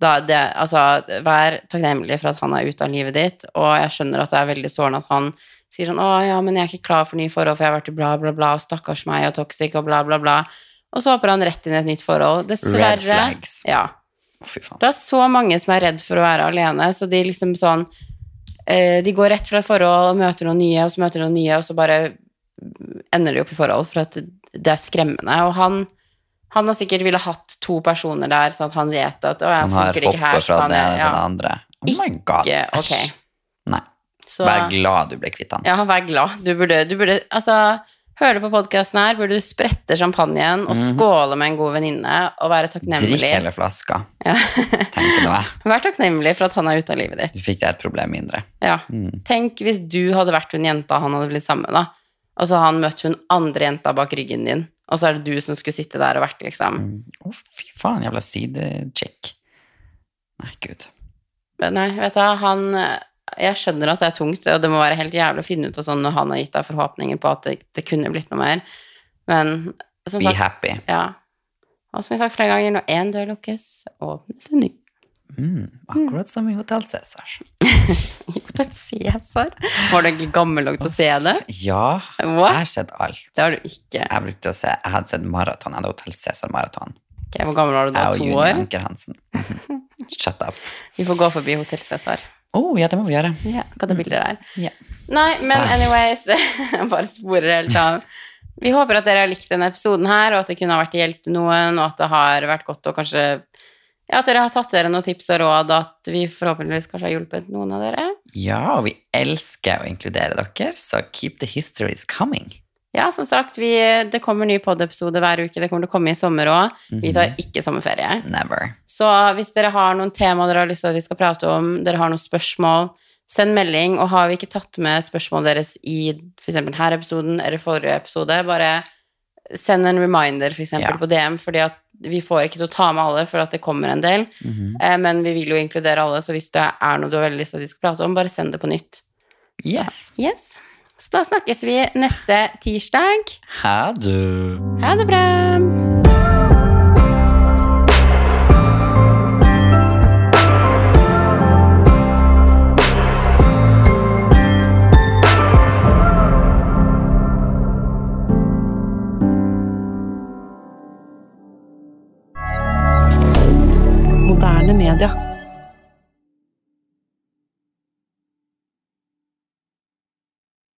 Da, det, altså, vær takknemlig for at han er ute av livet ditt, og jeg skjønner at det er veldig sårende at han sier sånn 'Å ja, men jeg er ikke klar for nye forhold, for jeg har vært i bla, bla, bla, og stakkars meg, og toxic, og bla, bla, bla'. Og så hopper han rett inn i et nytt forhold. Dessverre. Red flags. Ja. Det er så mange som er redd for å være alene, så de liksom sånn eh, De går rett fra et forhold og møter noen nye, og så møter noen nye, og så bare ender de opp i forhold for at det er skremmende. Og han, han har sikkert ville hatt to personer der, sånn at han vet at å, jeg Han har hoppa fra den ene til det andre. Oh my god. Ikke ok. Så Vær glad du ble kvitt han. ja, vær glad. Du burde, du burde altså Hører du på podkasten her, burde du sprette champagnen og Mhm. skåle med en god venninne og være Drikk takknemlig. hele flaska, Ja. du det. Vær takknemlig for at han er ute av livet ditt. Så fikk jeg et problem mindre. Ja. Mm. Tenk hvis du hadde vært hun jenta han hadde blitt sammen med, da. Og så har han møtt hun andre jenta bak ryggen din, og så er det du som skulle sitte der og vært, liksom. Mm. Å, fy faen, jævla sidechick. Nei, gud. Men nei, vet du, han Jeg skjønner at det er tungt, og det må være helt jævlig å finne ut av sånn når han har gitt deg forhåpninger på at det, det kunne blitt noe mer. Men som Be sagt, happy. ja. Og som vi har sagt flere ganger, når én dør lukkes, åpnes en ny. Mm. Akkurat som i Hotell Cæsar. Hotell Cæsar. Var du egentlig gammel nok til å se det? Ja, jeg har sett alt. Det har du ikke. Jeg brukte å se, jeg hadde sett maraton, jeg hadde Hotell Cæsar-maraton. Okay, hvor gammel var du da? Jeg og To Juni år? Anker Hansen. Shut up. Vi får gå forbi Hotell Cæsar. Å, ja, det må vi gjøre. Ja, hva det bildet der. Ja. Nei, men anyways, bare sporer helt av. Vi håper at dere har likt denne episoden her, og at det kunne ha vært til hjelp til noen, og at det har vært godt å kanskje Ja, at dere har tatt dere noen tips og råd, at vi forhåpentligvis kanskje har hjulpet noen av dere. Ja, og vi elsker å inkludere dere, så keep the histories coming. Ja, som sagt, vi, det kommer ny pod-episode hver uke. Det kommer til å komme i sommer òg. Vi tar ikke sommerferie. Never. Så hvis dere har noen tema dere har lyst til at vi skal prate om, dere har noen spørsmål, send melding. Og har vi ikke tatt med spørsmålet deres i f.eks. denne episoden eller forrige episode, bare send en reminder eksempel, Ja. på DM, fordi at vi får ikke til å ta med alle, for at det kommer en del. Mm -hmm. men vi vil jo inkludere alle, så hvis det er noe du har veldig lyst til at vi skal prate om, bare send det på nytt. Yes. Yes. Så da snakkes vi neste tirsdag. Ha det. Ha det bra! Moderne media.